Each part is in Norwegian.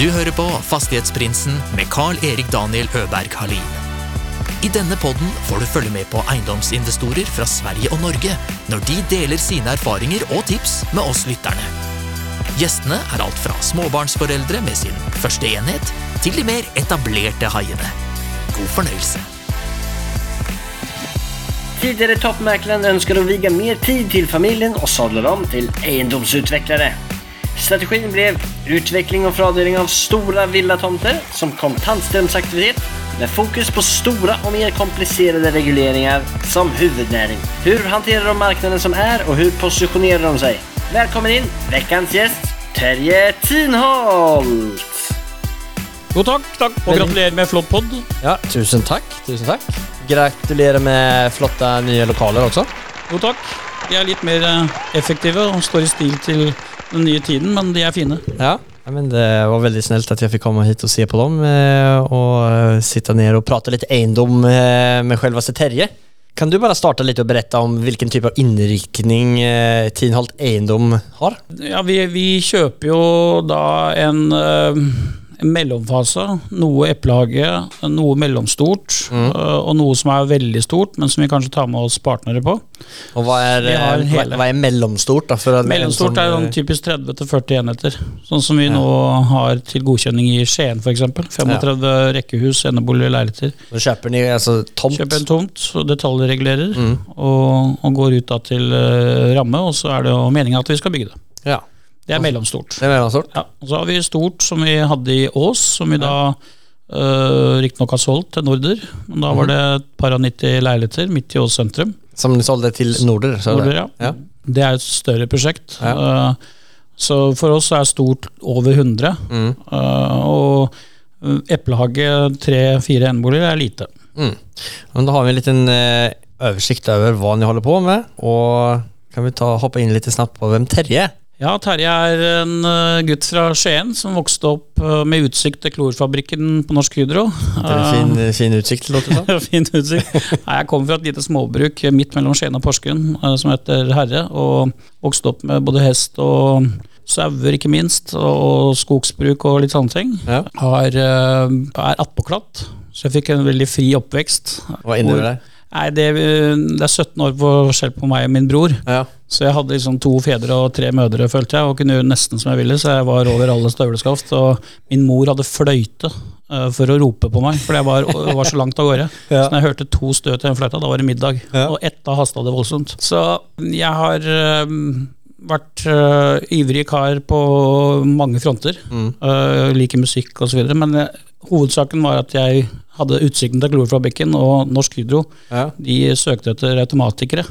Du hører på Fastighetsprinsen med Carl-Erik Daniel Øberg Halin. I denne podden får du følge med på eiendomsinvestorer fra Sverige og Norge når de deler sine erfaringer og tips med oss lytterne. Gjestene er alt fra småbarnsforeldre med sin første enhet, til de mer etablerte haiene. God fornøyelse. Tidligere toppmäklaren ønsker å vige mer tid til familien og sadler om til eiendomsutvecklare. Strategin ble utvikling og fradeling av store villatomter som kontantstrømsaktivitet med fokus på store og mer komplicerade reguleringer som huvudnæring. Hur hanterer de marknaden som er og hur positionerar de seg? Velkommen inn, veckans gjest, Terje Tinholt! God takk, takk, og gratulerer med flott pod. Ja, tusen takk. Tusen takk. Gratulerer med flotte nye lokaler også. Jo takk. De er litt mer eh, effektive og står i stil til den nye tiden, men de er fine. Ja, men Det var veldig snilt at jeg fikk komme hit og se på dem. eh, Og eh, sitte ned og prate litt eiendom eh, med selveste Terje. Kan du bare starte litt og berette om hvilken type av innriktning eh, Tinholt Eiendom har? Ja, vi, vi kjøper jo da en mellomfase. Noe eplehage, noe mellomstort, eh, og noe som er veldig stort, men som vi kanskje tar med oss partnere på. Og hva er, eh, hva, hva er mellomstort? da? For Mellomstort er sånn eh, typisk 30-40 enheter. Sånn som vi nå har til godkjenning i Skien f.eks. 35 rekkehus, eneboliger, leiligheter. Så kjøper ni altså tomt? Kjøper en tomt og detaljregulerer, Mm. og, og går ut da til uh, ramme, og så er det jo meningen at vi skal bygge det. Ja, Det er mellomstort. det er mellomstort. Ja, så har vi stort som vi hadde i Ås, som vi da øh, riktignok har solgt til Norder. Men da var det et par og 90 leiligheter midt i Ås sentrum. Som ni solgte til Norder? Så? Norder, ja. Ja. Det er et større prosjekt. Ja. Eh, så for oss er stort over 100. Mm. eh, og eh, eplehage, tre-fire eneboliger, er lite. Mm. Men da har vi en liten oversikt over hva ni holder på med, og kan vi ta, hoppe inn litt snabbt på hvem Terje er? Ja, Terje er en eh, gutt fra Skien som vokste opp eh, med utsikt til klorfabrikken på Norsk Hydro. Det er fin, fin utsikt, låter det fin utsikt. Nei, jeg kommer fra et lite småbruk midt mellom Skien og Porsgrunn eh, som heter Herre, og vokste opp med både hest og sauer, ikke minst, og skogsbruk og litt sånne ting. Ja. Har, eh, er attpåklatt, så jeg fikk en veldig fri oppvekst. Hva innebærer det? Nei, det, det er 17 år forskjell på meg og min bror. Ja. Så jeg hadde liksom to fedre og tre mødre, følte jeg, og kunne gjøre nesten som jeg ville, så jeg var over alle støvleskaft. Og min mor hadde fløyte uh, for å rope på meg, for jeg var, var så langt av gårde. Ja. Så når jeg hørte to støt i den fløyta, da var det middag. Ja. Og ett, da hasta det voldsomt. Så jeg har uh, vært uh, ivrig kar på mange fronter. Mm. Liker musikk osv. Men eh, hovedsaken var at jeg hadde utsikten til Glorfabrikken og Norsk Hydro. Ja. De søkte etter automatikere.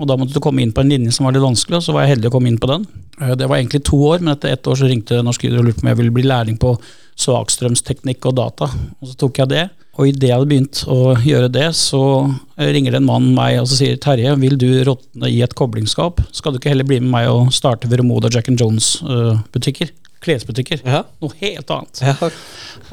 Og da måtte du komme inn på en linje som var litt vanskelig, og så var jeg heldig å komme inn på den. Eh, Det var egentlig to år, men etter ett år så ringte Norsk Hydro og lurte på om jeg ville bli lærling på svakstrømsteknikk og data. Og så tok jeg det. Og idet jeg hadde begynt å gjøre det, så ringer det en mann meg og så sier Terje, vil du råtne i et koblingsskap? Skal du ikke heller bli med meg og starte Veromoda Jack and Jones-butikker? Klesbutikker. Ja. Noe helt annet. ja.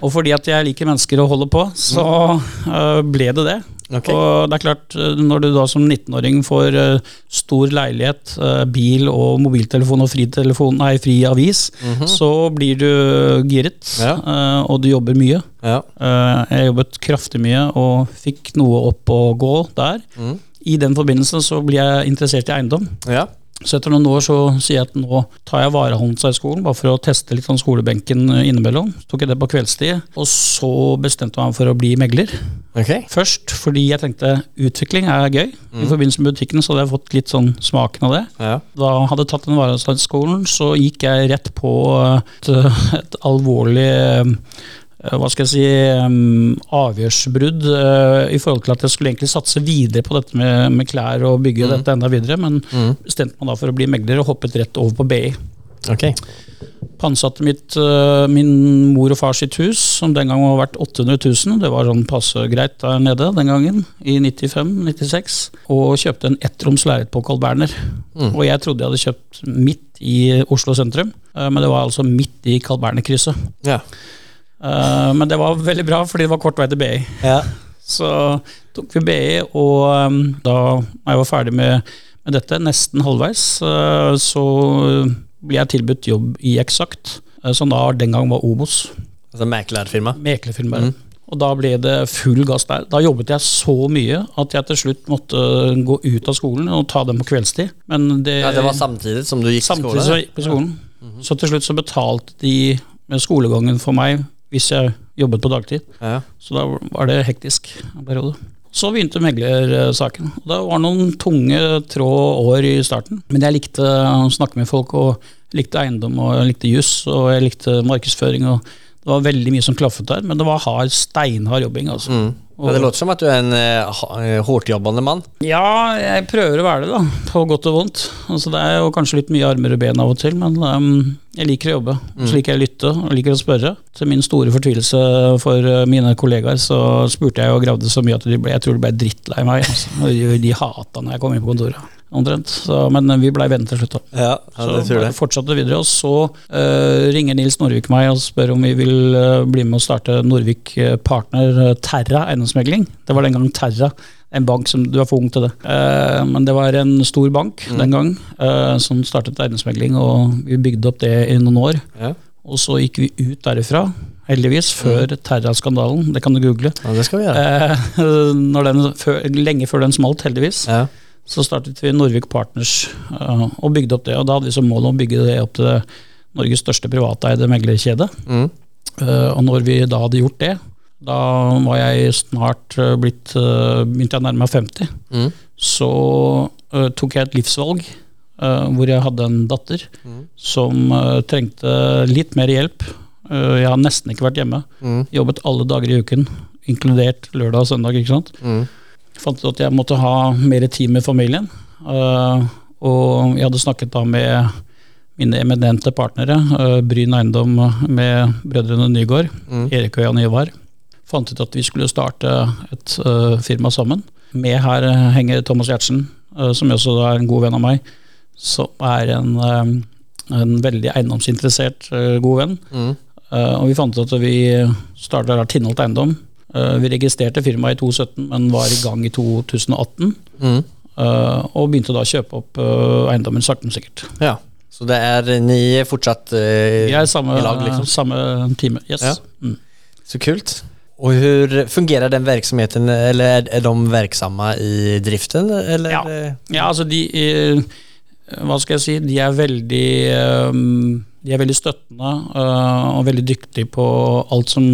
Og fordi at jeg liker mennesker å holde på, så uh, ble det det. Okay. Og det er klart, øh, når du da som 19-åring får uh, stor leilighet, uh, bil og mobiltelefon og fri, telefon, nei, fri avis, så blir du giret, Ja. og du jobber mye. Ja. Jeg jobbet kraftig mye og fikk noe opp å gå der. Mm. I den forbindelse så blir jeg interessert i eiendom. ja. Så etter noen år så sier jeg at nå tar jeg Varehåndshøgskolen, bare for å teste litt sånn skolebenken innimellom. Så tok jeg det på kveldstid, og så bestemte jeg meg for å bli megler. Okay. Først fordi jeg tenkte utvikling er gøy. I forbindelse med butikken så hadde jeg fått litt sånn smaken av det. Ja. Da jeg tatt den Varehåndshøgskolen, så gikk jeg rett på et, et alvorlig eh, hva skal jeg si, avgjørsbrudd eh, i forhold til at jeg skulle egentlig satse videre på dette med, med klær og bygge dette enda videre, men bestemte meg da for å bli megler og hoppet rett over på BI. Okay. Pantsatte mitt, eh, min mor og far sitt hus, som den gangen var verdt 800 000. Det var sånn passe greit der nede den gangen, i 95-96. Og kjøpte en ettroms leilighet på Carl Berner. Og jeg trodde jeg hadde kjøpt midt i Oslo sentrum, eh, men det var altså midt i Carl Berner-krysset. Ja. Eh, Men det var veldig bra, fordi det var kort vei til BI. Ja. Så tok vi BI, og um, da jeg var ferdig med, med dette, nesten halvveis, uh, så ble jeg tilbudt jobb i Eksakt. uh, som da den gang var Obos. Altså meklerfirma. Meklerfirma. mm. Og da ble det full gass der. Da jobbet jeg så mye at jeg til slutt måtte gå ut av skolen og ta dem på kveldstid. Men det, Ja, det var samtidig som du gikk på skolen? som jeg gikk på skolen. Så til slutt så betalte de med skolegangen for meg hvis jeg jobbet på dagtid. Ja. Så da var det hektisk en periode. Så begynte meglersaken. Og Det var noen tunge trå år i starten. Men jeg likte å snakke med folk, og likte eiendom, og jeg likte juss, og jeg likte markedsføring. og Det var veldig mye som klaffet der, men det var hard, steinhard jobbing. altså. Mm. Men det låter som at du er en eh, ha- eh, hårdtjobbende mann. Ja, jeg prøver å være det, da. På godt og vondt. Altså, det er jo kanskje litt mye armer og ben av og til, men um, jeg liker å jobbe. Så liker jeg å lytte og liker å spørre. Til min store fortvilelse for uh, mine kollegaer så spurte jeg og gravde så mye at de ble, jeg tror de ble drittlei meg. Altså. De hata når jeg kom inn på kontoret. Omtrent. Så, men uh, vi blei venner til slutt. da. Ja, Så fortsatte videre, og så uh, ringer Nils Norvik meg og spør om vi vil uh, bli med og starte Norvik Partner Terra eiendomsmegling. Det var den gang Terra, en bank som du er for ung til det. Uh, men det var en stor bank den gang som startet eiendomsmegling, og vi bygde opp det i noen år. Ja. Og så gikk vi ut derifra, heldigvis, før Terra-skandalen. Det kan du google. ja, det skal vi gjøre. Eh, når den, før, lenge før den smalt, heldigvis Ja. Så startet vi Norvik Partners uh, og bygde opp det. og Da hadde vi som mål å bygge det opp til Norges største privateide meglerkjede. Mm. Uh, og når vi da hadde gjort det, da var jeg snart uh, blitt uh, begynte jeg å nærme meg 50. Mm. Så tok jeg et livsvalg hvor jeg hadde en datter Mm. som trengte litt mer hjelp. Jeg har nesten ikke vært hjemme. Mm. Jobbet alle dager i uken, inkludert lørdag og søndag. ikke sant? Fant ut at jeg måtte ha mer tid med familien. eh, og jeg hadde snakket da med mine eminente partnere, eh, Bryn Eiendom med brødrene Nygaard, Mm. Erik og Jan Ivar. Fant ut at vi skulle starte et eh, firma sammen. Med her henger Thomas Gjertsen, som også er en god venn av meg. Som er en, en veldig eiendomsinteressert god venn. Mm. Og vi fant ut at vi starta Tinnholt Eiendom. Eh, vi registrerte firmaet i 2017, men var i gang i 2018. Mm. eh, og begynte da å kjøpe opp eh, eiendommen sakte, men sikkert. Ja. Så det er ni er fortsatt eh, er samme, i lag, liksom? samme time. Yes. Ja. Mm. Så kult. Og hvordan fungerer den verksamheten? Eller är de virksomme i driften? Eller? Ja. Ja, altså de eh, Hva skal jeg si? De er veldig um, De er veldig støttende uh, og veldig dyktige på alt som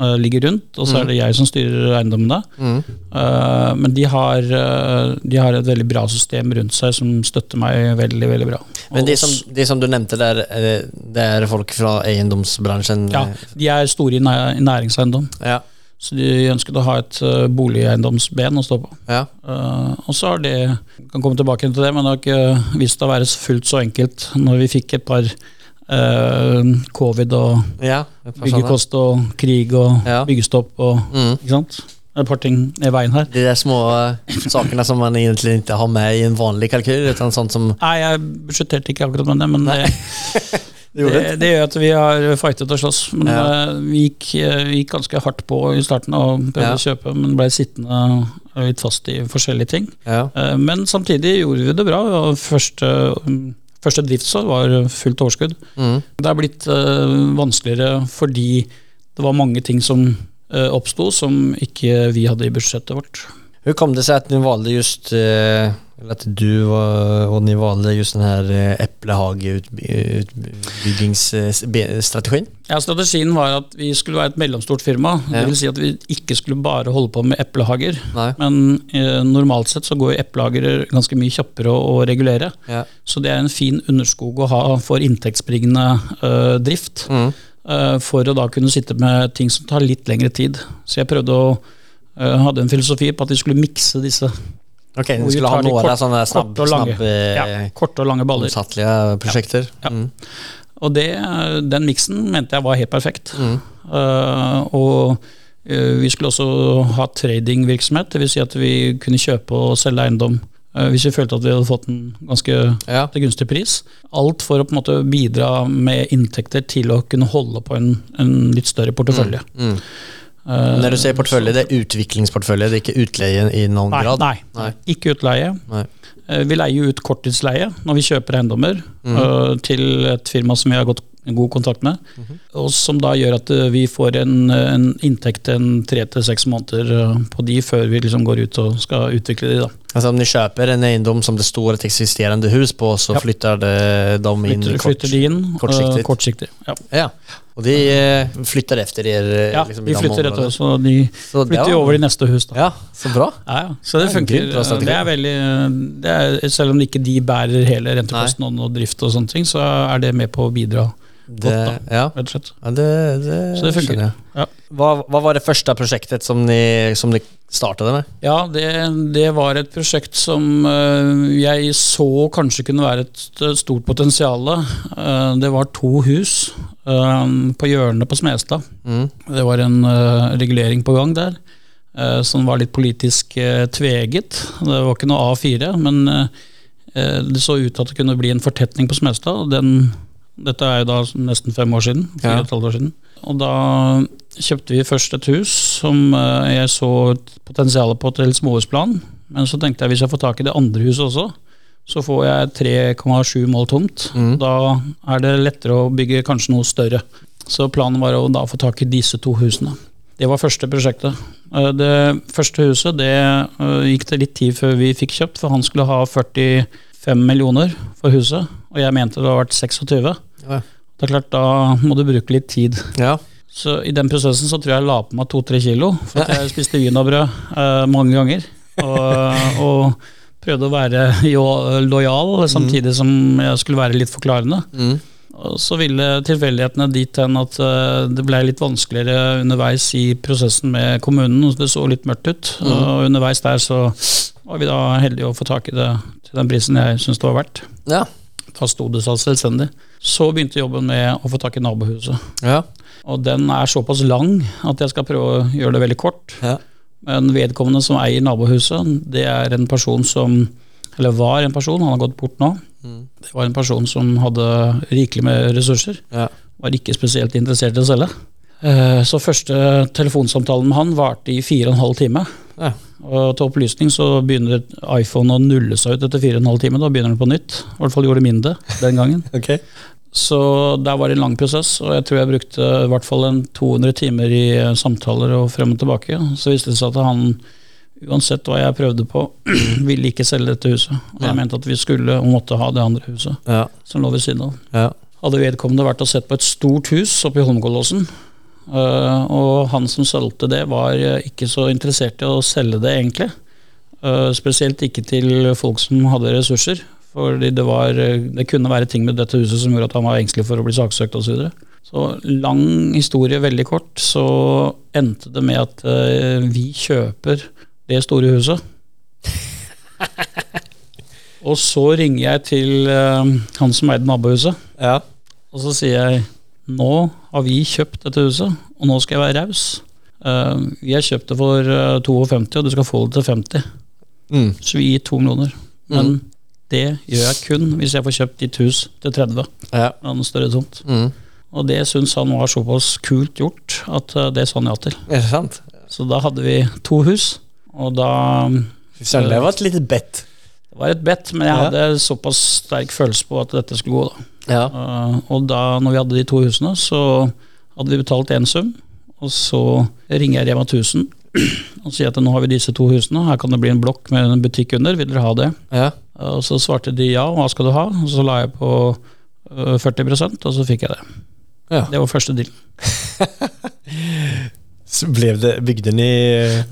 eh, ligger rundt. Og så er det jeg som styrer eiendommene. Mm. Uh, men de har, eh, de har et veldig bra system rundt seg som støtter meg veldig, veldig bra. Men de som, de som du nevnte der, det er folk fra eiendomsbransjen? ja, de er store i næ- i næringseiendom. Ja. Så de ønsket å ha et uh, boligeiendomsben å stå på. ja. Uh, og så har de kan komme tilbake til det, men det har ikke vist å være fullt så enkelt når vi fikk et par covid og ja par sånne. byggekost og krig og Ja. byggestopp og Mm. ikke sant? Et par ting i veien her. De der små uh, sakene som man egentlig ikke har med i en vanlig kalkyl, utan sånt som Nei, jeg budsjetterte ikke akkurat med det, men det, Du det, det gjør at vi har fightet og slåss. Men Ja. eh, vi, gikk, eh, vi gikk ganske hardt på i starten og prøvde Ja. å kjøpe, men ble sittende litt fast i forskjellige ting. Ja. Eh, Men samtidig gjorde vi det bra. og Første, første driftsår var fullt overskudd. Mm. Det er blitt eh, vanskeligere fordi det var mange ting som uh, oppsto som ikke vi hadde i budsjettet vårt. Hur kom det sig att ni valde just, eh, eller att du och, ni valde just den här eh, äppelhageutbyggingsstrategin? Ja, Strategien var at vi skulle være et mellomstort firma. Ja. Det vil si at vi ikke skulle bare holde på med eplehager. Men eh, normalt sett så går jo eplehager ganske mye kjappere å, å regulere. Ja. Så det er en fin underskog å ha for inntektsbringende eh, drift. Mm. eh, for å da kunne sitte med ting som tar litt lengre tid. Så jeg prøvde å hadde en filosofi på at vi skulle mikse disse Ok, De skulle ha noen kort- sådana snabb, kort og lange, snabb eh, ja, korte og lange baller. Omsattelige prosjekter. Ja. Mm. Og det, den miksen mente jeg var helt perfekt. Mm. Uh, og uh, vi skulle også ha tradingvirksomhet, dvs. Si at vi kunne kjøpe og selge eiendom eh, hvis vi følte at vi hadde fått en ganske Ja. til gunstig pris. Alt for å på en måte bidra med inntekter til å kunne holde på en, en litt større portefølje. Mm. Eh, När du sier portfølje, det er utviklingsportfølje, det er ikke utleie i noen Nei, grad? nei, Nei. ikke utleie. Nei. Eh, Vi leier ut korttidsleie når vi kjøper eiendommer Mm. eh, til et firma som vi har gått god kontakt med. Og som da gjør at eh, vi får en, en inntekt en tre til seks måneder eh, på de før vi liksom går ut og skal utvikle de. da. Altså om de kjøper en eiendom som det står et eksisterende hus på så Ja. flytter de inn Flytter, kort- flytter de inn kortsiktig? Uh, kortsiktig. Ja, Ja, och de flytter etter efter er eh, ja liksom de flytter etter oss, og de Så flytter jo over i neste hus. da. Ja, så bra. Ja, ja. Så det det funker. Det er veldig, det er, selv om ikke de bærer hele rentekosten og drift, og sånne ting, så er det med på å bidra, Det, ja, rett og slett. ja det, det, Så det funker. Ja. Vad, hva, var det første prosjektet som ni, som ni startet med? Ja, det, det var et prosjekt som eh, jeg så kanskje kunne være et stort potensial. Eh, det var to hus eh, på hjørnet på Smestad. Mm. Det var en regulering på gang der, som var litt politisk tveget. Det var ikke noe A4, men det så ut til at det kunne bli en fortetning på Smestad. Den, dette er jo da nesten fem år siden. Fire og et halvt år siden. Og da kjøpte vi først et hus som eh, jeg så potensialet på til småhusplan. Men så tenkte jeg hvis jeg får tak i det andre huset også, så får jeg 3,7 mål tomt. Mm. Da er det lettere å bygge kanskje noe større. Så planen var å da få tak i disse to husene. Det var første prosjektet. Eh, Det første huset det eh, gikk det litt tid før vi fikk kjøpt, for han skulle ha 45 millioner for huset, og jeg mente det hadde vært 26. Ja. Det er klart, Da må du bruke litt tid. Ja. Så i den prosessen så tror jeg jeg la på meg to-tre kilo, for at jeg spiste wienerbrød eh, mange ganger. Og, og prøvde å være jo, lojal, samtidig som jeg skulle være litt forklarende. Mm. Så ville tilfeldighetene dit hen at eh, det ble litt vanskeligere underveis i prosessen med kommunen. Det så litt mørkt ut. Og underveis der så var vi da heldige å få tak i det til den prisen jeg syns det var verdt. Ja. Da sto det seg selvstendig. Så begynte jobben med å få tak i nabohuset. Ja. Og den er såpass lang at jeg skal prøve å gjøre det veldig kort. Ja. Men vedkommende som eier nabohuset, det er en person som Eller var en person, han har gått bort nå. Mm. Det var en person som hadde rikelig med ressurser. Ja. Var ikke spesielt interessert i å selge. Eh, Så første telefonsamtalen med han varte i fire og en halv time. Ja. Og til opplysning så begynner iPhone å nulle seg ut etter fire og en halv time. Da begynner den på nytt. I hvert fall gjorde det mindre den gangen. okay. Så der var det en lang prosess, og jeg tror jeg brukte i hvert fall en 200 timer i eh, samtaler og frem og tilbake. Så viste det seg at han, uansett hva jeg prøvde på, ville ikke selge dette huset. Og Ja. mente at vi skulle og måtte ha det andre huset Ja. som lå ved siden av. Ja. Hadde vedkommende vært og sett på et stort hus oppe i Holmenkollåsen, og han som solgte det, var øh, ikke så interessert i å selge det, egentlig. Øh, spesielt ikke til folk som hadde ressurser. Fordi det, var, det kunne være ting med dette huset som gjorde at han var engstelig for å bli saksøkt osv. Så, så lang historie veldig kort, så endte det med at vi kjøper det store huset. Og så ringer jeg til han som eide nabohuset. Ja. Og så sier jeg nå har vi kjøpt dette huset, og nå skal jeg være raus. Uh, vi har kjøpt det for eh, 52, og du skal få det til 50. Mm. Så vi gir to millioner. Men det gjør jeg kun hvis jeg får kjøpt ditt hus til 30. Ja. En større tomt. Mm. Og det syns han var såpass kult gjort at eh, det sa han ja til. Er det sant? Så da hadde vi to hus, og da søren, det var et lite bett. Det var et bet, men jeg Ja. hadde såpass sterk følelse på at dette skulle gå. da. Ja. Uh, og da når vi hadde de to husene, så hadde vi betalt én sum. Og så ringer jeg Rema 1000 og sier at nå har vi disse to husene, her kan det bli en blokk med en butikk under, vil dere ha det? Ja. Og så svarte de ja, hva skal du ha? Og så la jeg på uh, 40% og så fikk jeg det. Ja. Det var første deal. Så ble det, bygd den i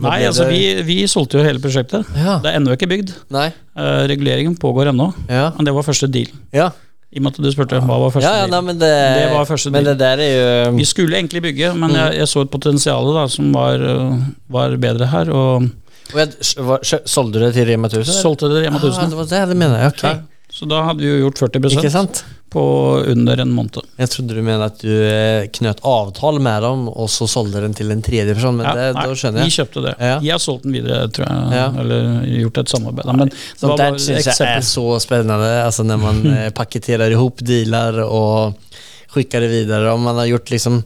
Nei, altså vi, vi solgte jo hele prosjektet. Ja. Det er ennå ikke bygd. Nei. Reguleringen pågår ennå, Ja. men det var første deal. Ja. I og med at du spurte hva var første Ja, ja, nei, men det, Det var første Men det der er jo Vi skulle egentlig bygge, men Mm. jeg, jeg så et potensial da, som var, øh, var bedre her, og Og jeg, Solgte du det til Rema 1000? eller? solgte det Rema Ah, 1000. det var det det mener jeg. Ok. Ja, så da hadde vi jo gjort 40 Ikke sant? på under en måned. Jeg trodde du mente at du eh, knøt avtale med dem, og så solgte den til en tredje person. Men Ja, det, nei, da skjønner Vi kjøpte det. Ja. Jeg har solgt den videre, tror jeg, Ja. eller gjort et samarbeid. Men så det syns jeg er så spennende. Altså når man pakketterer paketerer ihop dealer og skikker det videre. Og man har gjort liksom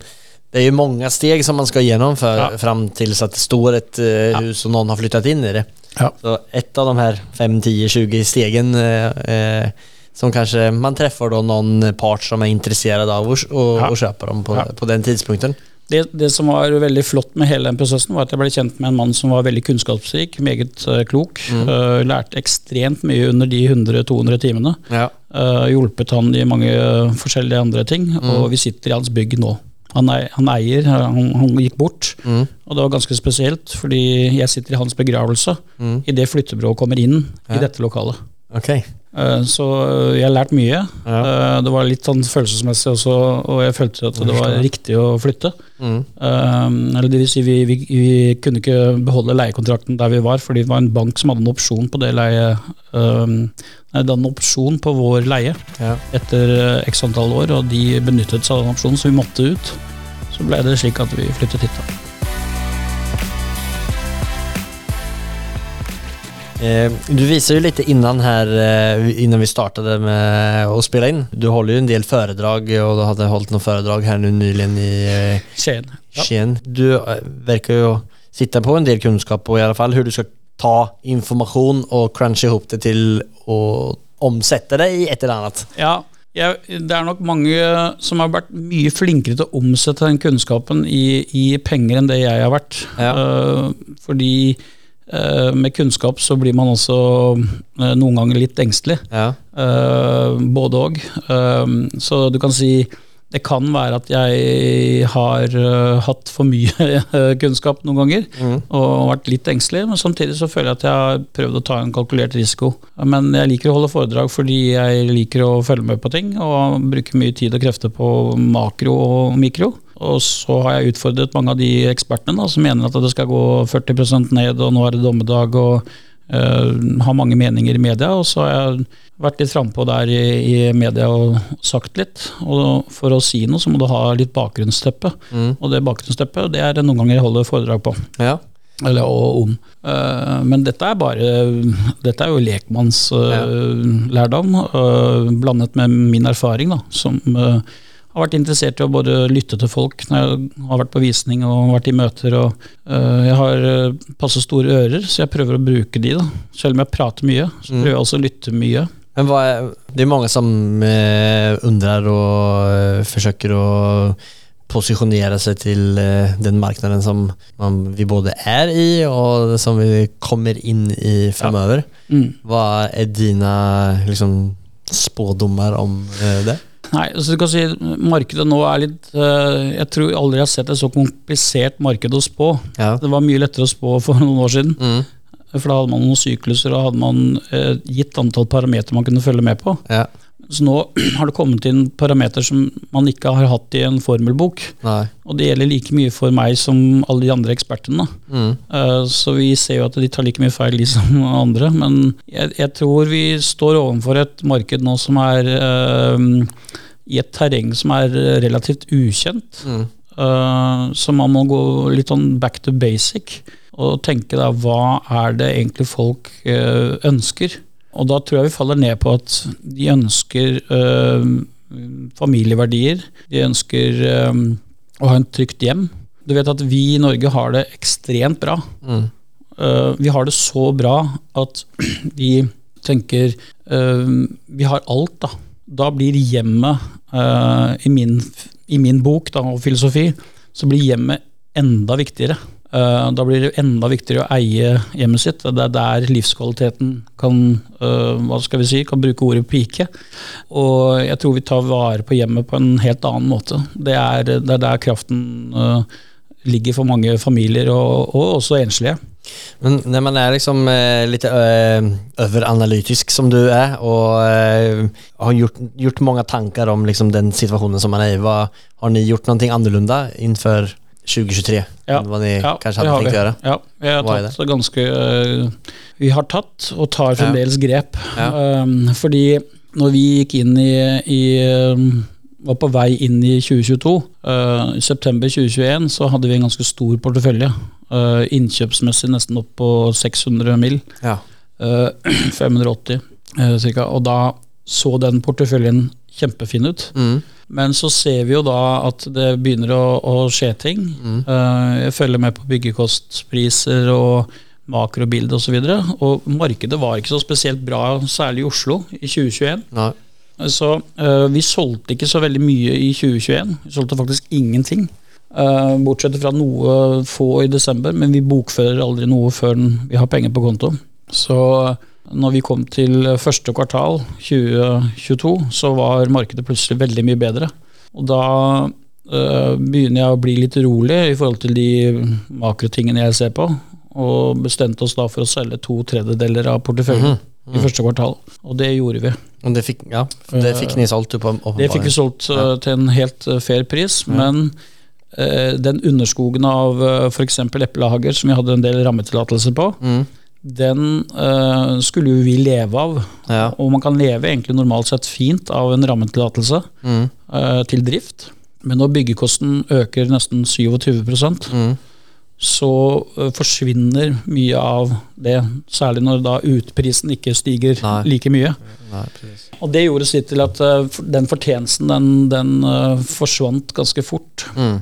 det er jo mange steg som man skal gjennom Ja. fram til at det står et uh, hus og noen har flyttet inn i det. Ja. Så ett av de her 5, 10, 20 stegen eh, eh, som kanskje man treffer da noen part som er interessert av å, och, Ja. och köpa dem på, Ja. på den tidspunkten. Det, det som var veldig flott med hele den prosessen, var at jeg ble kjent med en mann som var veldig kunnskapsrik, meget eh, klok. Uh, lærte ekstremt mye under de 100-200 timene. Ja. Uh, hjulpet han i mange eh, forskjellige andre ting, og vi sitter i hans bygg nå. Han, er, han eier, han, han gikk bort, Mm. og det var ganske spesielt, fordi jeg sitter i hans begravelse Mm. idet flyttebyrået kommer inn Ja. i dette lokalet. Okej. Eh, Så jeg har lært mye. Ja. Eh, Det var litt sånn følelsesmessig også, og jeg følte at det var riktig å flytte. Mm. Eh, Eller det vil si, vi, vi, vi kunne ikke beholde leiekontrakten der vi var, fordi det var en bank som hadde en opsjon på det leie eh, Nei, det hadde en opsjon på vår leie Ja. etter eh, x antall år, og de benyttet seg av den opsjonen, så vi måtte ut. Så ble det slik at vi flyttet hit. da. Eh, du viser jo litt innan her, eh, innan vi startet med å spille inn. Du holder jo en del foredrag, og du hadde holdt noen foredrag her nu nyligen i eh, Skien. Ja. Skien. Du eh, verkar å sitte på en del kunnskap, og i alle fall hur du skal ta informasjon og crunche ihop det til å omsette det i et eller annet. Ja, jeg, det er nok mange som har vært mye flinkere til å omsette den kunnskapen i, i penger enn det jeg har vært. Ja. Uh, fordi eh, med kunnskap så blir man også eh, noen ganger litt engstelig. Ja. Eh, både. Eh, så du kan si det kan være at jeg har eh, hatt for mye eh, kunnskap noen ganger Mm. og vært litt engstelig, men samtidig så føler jeg at jeg har prøvd å ta en kalkulert risiko. Men jeg liker å holde foredrag fordi jeg liker å følge med på ting og bruke mye tid og krefter på makro og mikro. Og så har jeg utfordret mange av de ekspertene da, som mener at det skal gå 40% ned, og nå er det dommedag, og Uh, har mange meninger i media. Og så har jeg vært litt frampå der i, i media og sagt litt. Og for å si noe, så må du ha litt bakgrunnsteppe. Mm. Og det bakgrunnsteppet, det er det noen ganger jeg holder foredrag på. Ja. Eller og om. Uh, men dette er bare Dette er jo lekmannslærdom, blandet med min erfaring, da, som eh, har vært interessert i å både lytte til folk når jeg har vært på visning og vært i møter. og uh, Jeg har eh, passe store ører, så jeg prøver å bruke de. da. Selv om jeg prater mye, så prøver jeg også å lytte mye. Men är, det er mange som undrer og forsøker å posisjonere seg til sig till eh, den marknaden som man, vi både er i og som vi kommer inn i framöver. Mm. Hva er dine liksom, spådommer om eh, det? Nei, altså du kan si Markedet nå er litt eh, Jeg tror aldri jeg har sett et så komplisert marked å spå. Ja. Det var mye lettere å spå for noen år siden. Mm. For da hadde man noen sykluser og hadde man eh, gitt antall parametere man kunne følge med på. Ja. Så nå har det kommet inn parameter som man ikke har hatt i en formelbok. Nei. Og det gjelder like mye for meg som alle de andre ekspertene. Mm. Uh, Så vi ser jo at de tar like mye feil, de som andre. Men jeg, jeg tror vi står overfor et marked nå som er uh, i et terreng som er relativt ukjent. Mm. Uh, så man må gå litt sånn back to basic og tenke da hva er det egentlig folk ønsker. Og da tror jeg vi faller ned på at de ønsker øh, familieverdier. De ønsker øh, å ha en trygt hjem. Du vet at vi i Norge har det ekstremt bra. Mm. Uh, vi har det så bra at de tenker uh, Vi har alt, da. Da blir hjemmet, uh, i, min, i min bok da, og filosofi, så blir hjemmet enda viktigere. Eh, da blir det enda viktigere å eie hjemmet sitt. Det er der livskvaliteten kan eh, hva skal vi si, kan bruke ordet pike. Og jeg tror vi tar vare på hjemmet på en helt annen måte. Det er, det er der kraften eh, ligger for mange familier, og, og også enslige. Men når man er liksom eh, litt eh, överanalytisk som du er, og eh, har gjort, gjort mange tanker om liksom den situasjonen som man er i. hva, har ni gjort noe annorlunda inför 2023 ja. enn hva de ja, kanskje hadde tenkt vi. gjøre. Ja, vi har tatt det? ganske uh, Vi har tatt og tar fremdeles grep. Ja. Um, fordi når vi gikk inn i, i um, var på vei inn i 2022, øh, i september 2021, så hadde vi en ganske stor portefølje. Uh, innkjøpsmessig nesten opp på 600 mill. Ja. Uh, 580 øh, cirka. Og da så den porteføljen kjempefin ut. Mm. Men så ser vi jo da at det begynner å, å skje ting. Mm. Eh, jeg følger med på byggekostpriser og makrobilde osv. Og, så og markedet var ikke så spesielt bra, særlig i Oslo, i 2021. Nei. Så eh, vi solgte ikke så veldig mye i 2021. Vi solgte faktisk ingenting. Eh, bortsett fra noe få i desember, men vi bokfører aldri noe før vi har penger på konto. Så når vi kom til første kvartal 2022, så var markedet plutselig veldig mye bedre. Og da øh, begynner jeg å bli litt rolig i forhold til de makrotingene jeg ser på, og bestemte oss da for å selge to tredjedeler av porteføljen. Mm. I første kvartal, og det gjorde vi. Og det fikk, ja, det fikk ni solgt? Opp, det fikk vi solgt ja. til en helt uh, fair pris, ja. men den underskogen av f.eks. eplehager, som vi hadde en del rammetillatelser på, mm den uh, skulle jo vi leve av. Ja. Og man kan leve egentlig normalt sett fint av en rammetillatelse mm. uh, til drift. Men når byggekosten øker nesten 27 mm. så uh, forsvinner mye av det. Særlig når da utprisen ikke stiger Nei. like mye. Nei, og det gjorde sitt til at den fortjenesten den, den forsvant ganske fort. Mm.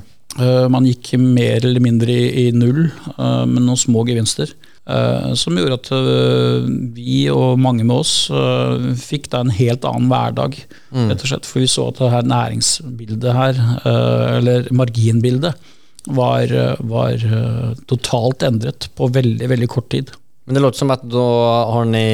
man gikk mer eller mindre i, i null, med noen små gevinster. Uh, som gjorde at uh, vi og mange med oss uh, fikk da en helt annen hverdag. Mm. rett og slett, For vi så at det her næringsbildet her, eller marginbildet, var, var totalt endret på veldig, veldig kort tid. Men det låter som at da har ni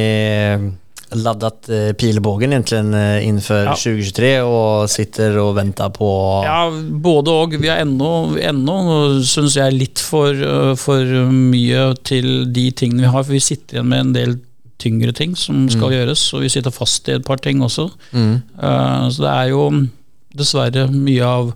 laddat eh, pilbågen egentligen eh, inför ja. 2023 og sitter og venter på Ja, både og. Vi er ennå, ennå syns jeg, litt for, eh, for, mye til de tingene vi har. For vi sitter igjen med en del tyngre ting som skal mm. gjøres, og vi sitter fast i et par ting også. Mm. Uh, så det er jo dessverre mye av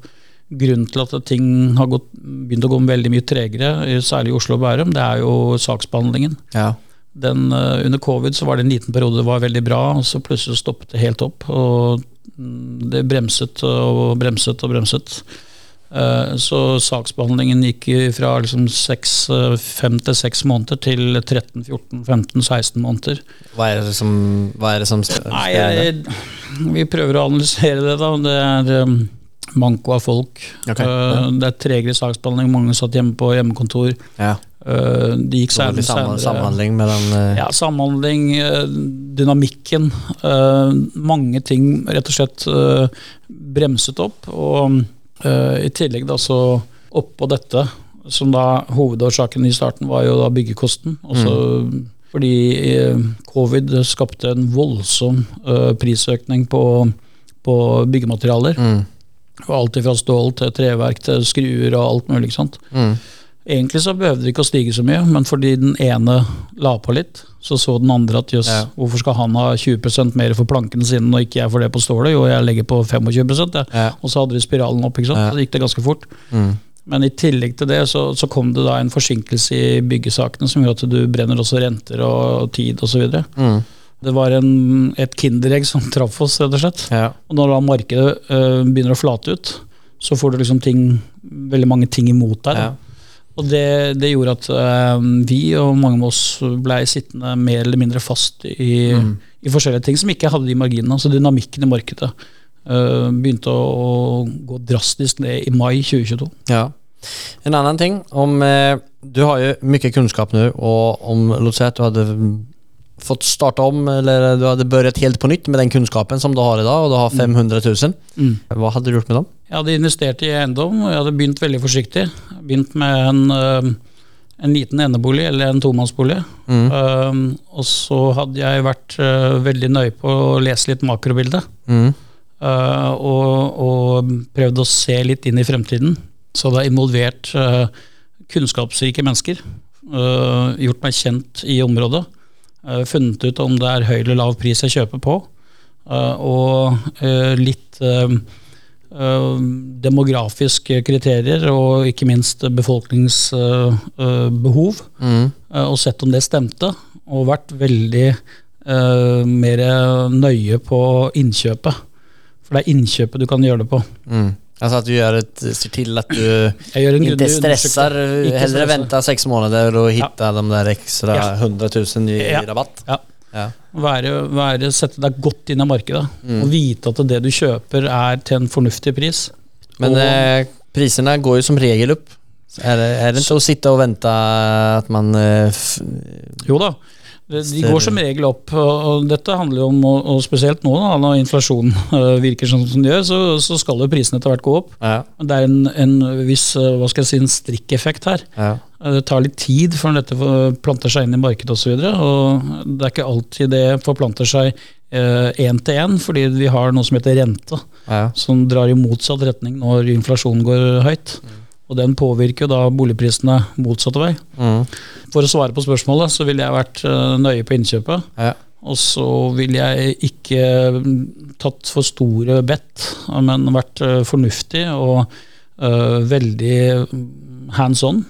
grunnen til at ting har gått, begynt å gå veldig mye tregere, særlig i Oslo og Bærum, det er jo saksbehandlingen. Ja den, eh, under covid så var det en liten periode det var veldig bra, og så plutselig stoppet det helt opp. Og det bremset og bremset og bremset. Eh, så saksbehandlingen gikk fra liksom 5 til 6 måneder til 13-14-15-16 måneder. Hva er det som, er det som Nei, jeg, Vi prøver å analysere det. da Det er um, manko av folk. Okay. Det er tregere saksbehandling. Mange satt hjemme på hjemmekontor. Ja. Uh, det gikk særlig senere. Samhandling mellom uh... Ja, samhandling, uh, dynamikken. mange ting rett og slett bremset opp. Og i tillegg da så oppå dette, som da hovedårsaken i starten var jo da byggekosten. Også mm. Fordi covid skapte en voldsom prisøkning på, på byggematerialer. Mm. Alt fra stål til treverk til skruer og alt mulig. ikke sant? Mm. Egentlig så behøvde det ikke å stige så mye, men fordi den ene la på litt, så så den andre at jøss, ja. hvorfor skal han ha 20% mer for plankene sine når ikke jeg får det på stålet? Jo, jeg legger på 25 ja. ja. Og så hadde de spiralen opp, ikke sant? så gikk det ganske fort. Mm. Men i tillegg til det så, så, kom det da en forsinkelse i byggesakene som gjør at du brenner også renter og tid osv. Mm. Det var en, et kinderegg som traff oss, rett og slett. Ja. Og når da markedet øh, begynner å flate ut, så får du liksom ting, veldig mange ting imot deg. Ja. Og det, det gjorde at uh, vi og mange av oss blei sittende mer eller mindre fast i, mm. i, forskjellige ting som ikke hadde de marginene. Altså dynamikken i markedet uh, begynte å, å, gå drastisk ned i mai 2022. Ja. En annen ting, om uh, Du har jo mye kunnskap nå, og om at du hadde fått starta om, eller du hadde børret helt på nytt med den kunnskapen som du har i dag, og du har 500 000. Mm. Hva hadde du gjort med dem? Jeg hadde investert i eiendom, og jeg hadde begynt veldig forsiktig. Begynt med en, eh, en liten enebolig, eller en tomannsbolig. Mm. Um, og så hadde jeg vært uh, veldig nøye på å lese litt makrobilde. Mm. Uh, og, og, prøvd å se litt inn i fremtiden. Så det har involvert uh, kunnskapsrike mennesker. gjort meg kjent i området. Uh, funnet ut om det er høy eller lav pris jeg kjøper på. Uh, og uh, litt demografiske kriterier, og ikke minst befolkningsbehov. Mm. og sett om det stemte. Og vært veldig mer nøye på innkjøpet. For det er innkjøpet du kan gjøre det på. Mm. Altså at du gjør et, ser til at du ikke stresser, heller venter seks måneder og finne ja. de der ekstra ja. 100 000 i ja. rabatt. Ja. ja. Være, være, sette deg godt inn i markedet mm. og vite at det du kjøper er til en fornuftig pris. Men og, eh, prisene går jo som regel opp. Er det, er det ikke å sitte og vente at man eh, Jo da. De går som regel opp, og dette handler jo om, og spesielt nå da, når inflasjonen øh, virker sånn som den gjør, så, så skal jo prisene etter hvert gå opp. Ja. Det er en, en viss øh, hva skal jeg si, en strikkeffekt her. Ja. Eh, Det tar litt tid før dette planter seg inn i markedet osv. Det er ikke alltid det forplanter seg én til én, fordi vi har noe som heter rente, Ja. som drar i motsatt retning når inflasjonen går høyt. Og den påvirker jo da boligprisene motsatte vei. Mm. For å svare på spørsmålet, så ville jeg vært eh, nøye på innkjøpet. Ja. Og så ville jeg ikke tatt for store bet, men vært eh, fornuftig og uh, veldig hands on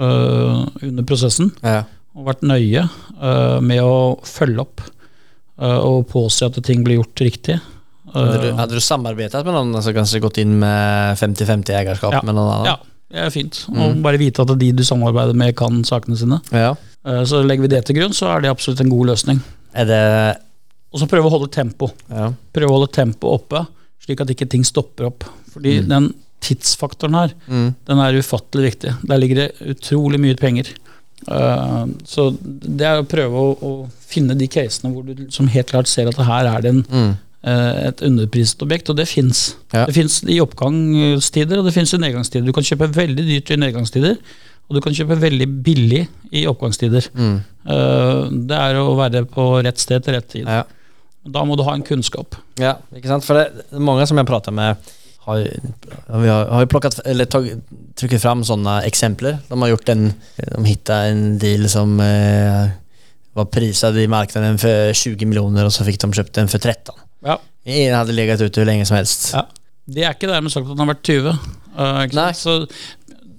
uh, under prosessen. Ja. Og vært nøye uh, med å følge opp og påse at ting blir gjort riktig. Hadde, du, hadde du samarbeidet med noen, altså kanskje gått inn med 50-50 eierskap Ja. med noen annen? ja, det er fint. Og bare vite at de du samarbeider med, kan sakene sine. Ja. Eh, Så legger vi det til grunn, så er det absolutt en god løsning. Er det Og så prøve å holde tempo. Ja. Prøve å holde tempo oppe, slik at ikke ting stopper opp. Fordi den tidsfaktoren her, Mm. den er ufattelig viktig. Der ligger det utrolig mye penger. Uh, så det er å prøve å, å finne de casene hvor du som helt klart ser at her er det en, Mm. Eh, et underpriset objekt, og det fins. Ja. Det fins i oppgangstider, og det fins i nedgangstider. Du kan kjøpe veldig dyrt i nedgangstider, og du kan kjøpe veldig billig i oppgangstider. Mm. Eh, det er å være på rett sted til rett tid. Ja. Da må du ha en kunnskap. Ja, ikke sant? For det, mange som jeg prater med har, vi har, har plockat, eller tryckt fram sånne eksempler. De har gjort en, de hittade en deal som eh, var priset i marknaden for 20 millioner, og så fikk de kjøpt den for 13. Ja. Ingen hadde ligget ute hvor lenge som helst. Ja. Det er ikke dermed sagt at han har vært 20. Uh, Nei. Så,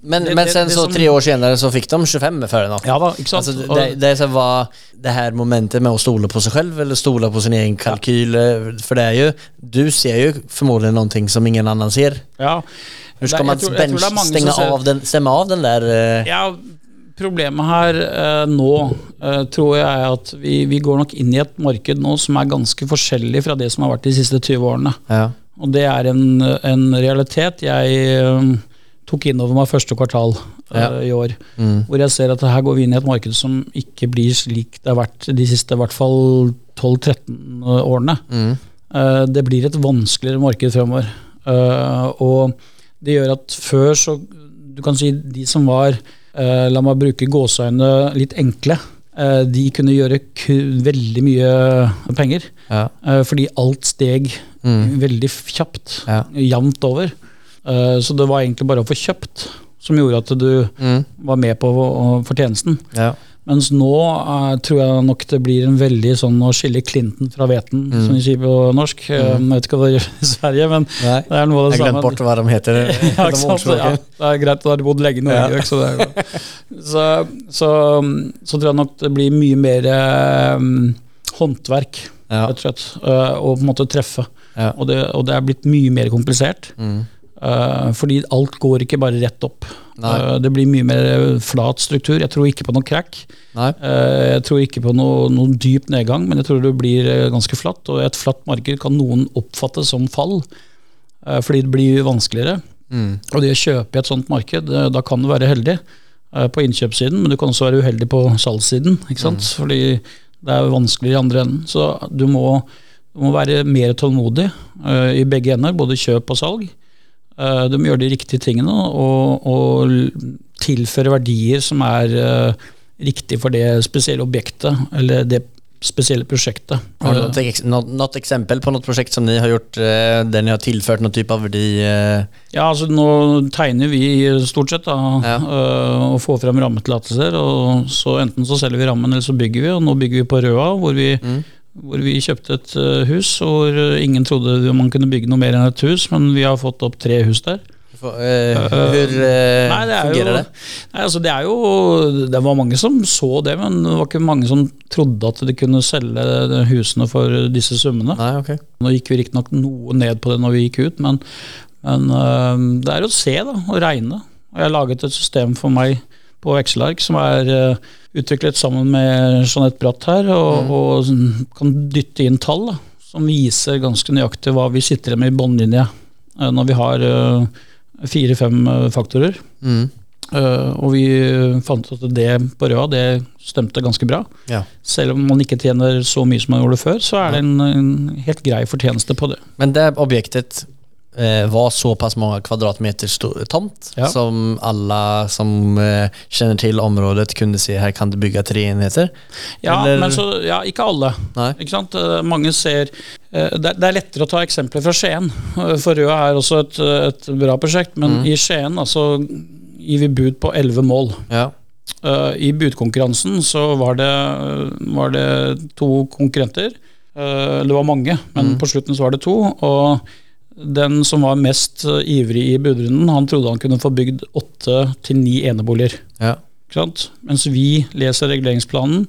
Men, Det- men sen det så som- tre år senere så fikk de 25 för den. ja da, ikke sant? Alltså, det, det är så det her momentet med å stole på seg selv, eller stole på sin egen kalkyl. eh, För det er jo du ser jo formodentlig noe som ingen annen ser. ja. Hvordan skal man jeg tror- jeg det som ser- av den, stemme av den der uh... Ja, problemet her eh, nå eh, tror jeg er at vi, vi går nok inn i et marked nå som er ganske forskjellig fra det som har vært de siste 20 årene. Ja. Og det er en, en realitet jeg eh, tok inn over meg første kvartal eh, Ja. i år. Mm. Hvor jeg ser at her går vi inn i et marked som ikke blir slik det har vært de siste i hvert fall 12-13 årene. Mm. Eh, Det blir et vanskeligere marked fremover. Eh, Og det gjør at før så Du kan si de som var, eh, la meg bruke gåseøynene litt enkle, eh, de kunne gjøre veldig mye penger. Ja. eh, Fordi alt steg Mm. veldig kjapt. Ja. Jevnt over. Så det var egentlig bare å få kjøpt som gjorde at du Mm. var med på fortjenesten. Ja. Mens nå eh, tror jeg nok det blir en veldig sånn å skille Clinton fra hveten, Mm. som de sier på norsk. Mm. Jeg vet ikke hva det gjør i Sverige, men Nei, det er noe av det samme. Jeg glemte bort hva de heter. ja, de sant? Ja, det er greit, da har de bodd lenge i Norge. Ja. Så, så, så, så tror jeg nok det blir mye mer eh, håndverk, Ja. rett og slett. eh, og på en måte treffe. Ja. Og, det, og det er blitt mye mer komplisert. Mm. Eh, fordi alt går ikke bare rett opp. Eh, det blir mye mer flat struktur. Jeg tror ikke på noe crack. Eh, Jeg tror ikke på noe, noen dyp nedgang, men jeg tror det blir eh, ganske flatt. Og et flatt marked kan noen oppfatte som fall, eh, fordi det blir vanskeligere. Mm. Og det å kjøpe i et sånt marked, eh, da kan du være heldig eh, på innkjøpssiden, men du kan også være uheldig på salgssiden. Ikke sant? Fordi det er vanskeligere i andre enden. Så du må, du må være mer tålmodig eh, i begge ender, både kjøp og salg. Eh, gjør de riktige tingene og, og tilfører verdier som er eh, riktig for det spesielle objektet eller det spesielle prosjektet. Har du noe, exempel på noe prosjekt som ni har gjort der där ni har tilført noen type av verdi? eh, Ja, altså Nå tegner vi stort sett da, Ja. og får frem rammetillatelser. og så Enten så selger vi rammen, eller så bygger vi. og Nå bygger vi på Røa, hvor vi, Mm. Hvor vi kjøpte et øh, hus hvor øh, ingen trodde man kunne bygge noe mer enn et hus, men vi har fått opp tre hus der. Hvor eh, hur eh, Nei, det er jo, det? Nei, altså det er jo Det var mange som så det, men det var ikke mange som trodde at de kunne selge husene for disse summene. Nei, okay. Nå gikk vi riktignok noe ned på det når vi gikk ut, men, men øh, det er å se da, og regne. Og jeg har laget et system for meg på Excel-ark som er øh, utviklet sammen med Jeanette Bratt her, og, og sånn kan dytte inn tall da, som viser ganske nøyaktig hva vi sitter med i båndlinje øh, når vi har øh, fire-fem faktorer. Mm. Eh, og vi fant ut at det på Røa det stemte ganske bra. Ja. Selv om man ikke tjener så mye som man gjorde før, så er det en, en helt grei fortjeneste på det. Men det objektet eh, var såpass mange kvadratmeter stor tomt Ja. som alla som eh, kjenner til området kunne se her kan du bygge tre enheter. Ja, Eller- men så, ja, ikke alle. Ikke sant? Eh, Mange ser eh, det, er- det er lettere å ta eksempler fra Skien. Eh, For Røa er også et, et bra prosjekt, men Mm. i Skien altså, gir vi bud på elleve mål. Ja. Uh, I budkonkurransen så var det, var det to konkurrenter. Uh, det var mange, men på slutten så var det to. Og den som var mest eh, ivrig i budrunden, han trodde han kunne få bygd åtte til ni eneboliger. Ja. Mens vi leser reguleringsplanen,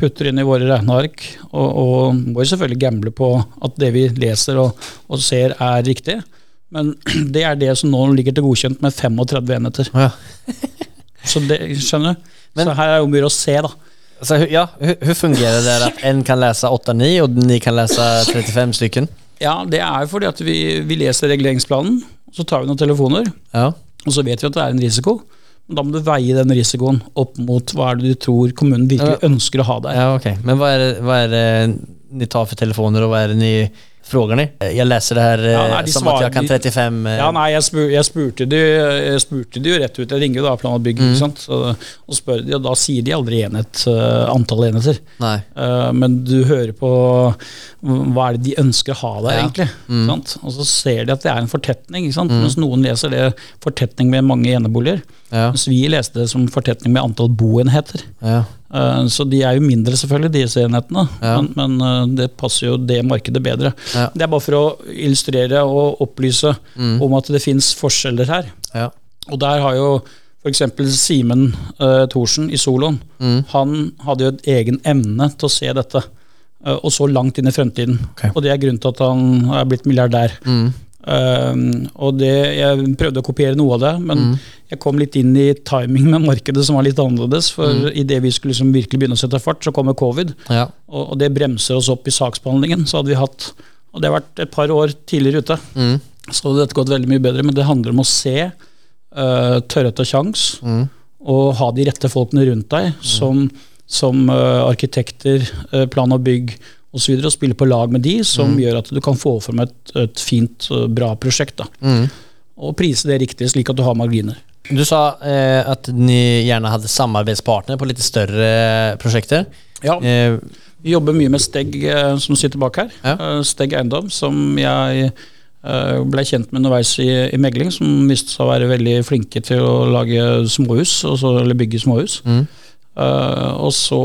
putter inn i våre regneark, og, og må selvfølgelig gamble på at det vi leser og, og ser er riktig. Men det er det som nå ligger til godkjent med 35 enheter. Ja. Så det, skjønner du? Men- så her er jo mye å se, da. Altså, ja, Hvordan fungerer det at én en kan lese 8-9 og ni kan lese 35 stycken? Ja, det er jo fordi at vi, vi leser reguleringsplanen, så tar vi noen telefoner, Ja. og så vet vi at det er en risiko. Men da må du veie den risikoen opp mot hva er det du tror kommunen virkelig ønsker å ha der. Ja, ok. Men hva er, det, de det ni tar for telefoner og hva er det ni frågar ni? Jag läser det här eh, Ja, nei, de som att at jeg kan 35... eh, Ja, nei, jeg, spur, jeg, spurte de, jeg spurte de jo rett ut. Jeg ringer jo da Plan og Bygg, ikke sant? Så, og spør de, og da sier de aldri enhet, eh, antall enheter. Nei. Uh, men du hører på hva er det de ønsker å ha der, Ja. egentlig. ikke Sant? Og så ser de at det er en fortetning, ikke sant? mens noen leser det fortetning med mange eneboliger. Ja. Mens vi leste det som fortetning med antall boenheter. Ja. Eh, Så de er jo mindre, selvfølgelig, disse enhetene. Ja. Men, men eh, det passer jo det markedet bedre. Ja. Det er bare for å illustrere og opplyse Mm. om at det fins forskjeller her. Ja. Og der har jo f.eks. Simen uh, Thorsen i soloen. Mm. Han hadde jo et egen evne til å se dette, Uh, og så langt inn i fremtiden. Okay. Og det er grunnen til at han er blitt milliardær. Mm. Um, og det, Jeg prøvde å kopiere noe av det, men Mm. jeg kom litt inn i timing med markedet som var litt annerledes. For Mm. idet vi skulle liksom virkelig begynne å sette fart, så kommer covid. Ja. Og, og det bremser oss opp i saksbehandlingen. Så hadde vi hatt Og det har vært et par år tidligere ute. Mm. Så hadde dette gått veldig mye bedre, men det handler om å se, uh, tørre å ta sjans, Mm. og ha de rette folkene rundt deg, som, som uh, arkitekter, uh, plan og bygg osv., og, og spille på lag med de, som gjør at du kan få fram et, et fint, eh, bra prosjekt. Da. Mm. Og prise det riktig, slik at du har marginer. Du sa eh, at ni gjerne hadde samarbeidspartner på litt større prosjekter. Ja, Eh, Vi jobber mye med Stegg, eh, som sitter bak her. Ja. Steg Stegg Eiendom, som jeg eh, ble kjent med underveis i, i megling, som viste seg å være veldig flinke til å lage småhus, altså, eller bygge småhus. mm. Eh, og så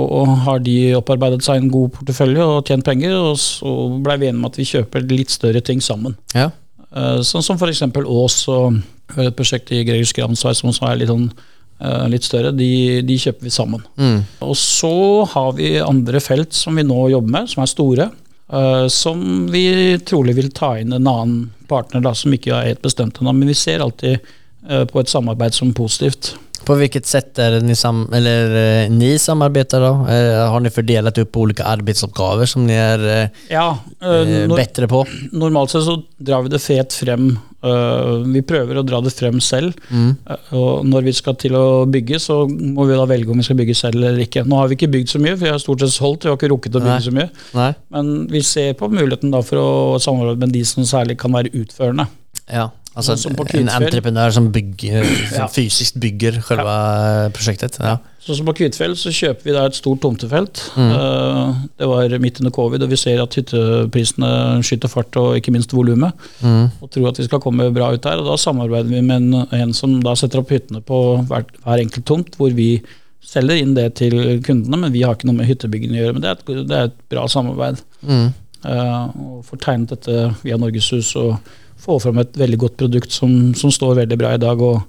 har de opparbeidet seg en god portefølje og tjent penger, og så blei vi enige om at vi kjøper litt større ting sammen. Ja. Uh, sånn som f.eks. Ås og et prosjekt i Gregers Gransvei som også er litt, sånn, uh, litt større. De, de kjøper vi sammen. Mm. Og så har vi andre felt som vi nå jobber med, som er store. som vi trolig vil ta inn en annen partner da, som ikke er helt bestemt ennå. Men vi ser alltid på et samarbeid som positivt. På vilket sätt är ni, sam eller, eh, ni samarbetar då? Eh, har ni fördelat upp olika arbetsuppgaver som ni er eh, Ja, eh, eh, når, på? Normalt sett så drar vi det fet frem. Uh, vi prøver å dra det frem selv. Mm. Uh, og når vi skal til å bygge, så må vi da velge om vi skal bygge selv eller ikke. Nå har vi ikke bygd så mye, for vi har stort sett solgt. Vi har ikke rukket å bygge Nei. så mye. Nei. Men vi ser på muligheten da for å samarbeide med de som særlig kan være utførende. Ja, alltså Som på en entreprenør som bygger, Ja. fysisk bygger selve ja. prosjektet? Ja. Sånn som på Kvitfjell så kjøper vi da et stort tomtefelt. Mm. Eh, det var midt under covid, og vi ser at hytteprisene skyter fart, og ikke minst volumet. Mm. Og tror at vi skal komme bra ut der. Og da samarbeider vi med en, en som da setter opp hyttene på hver, hver enkelt tomt, hvor vi selger inn det til kundene, men vi har ikke noe med hyttebygging å gjøre. Men det er et, det er et bra samarbeid. Mm. Uh, og får tegnet dette via Norgeshus og få fram et veldig godt produkt som, som står veldig bra i dag. Og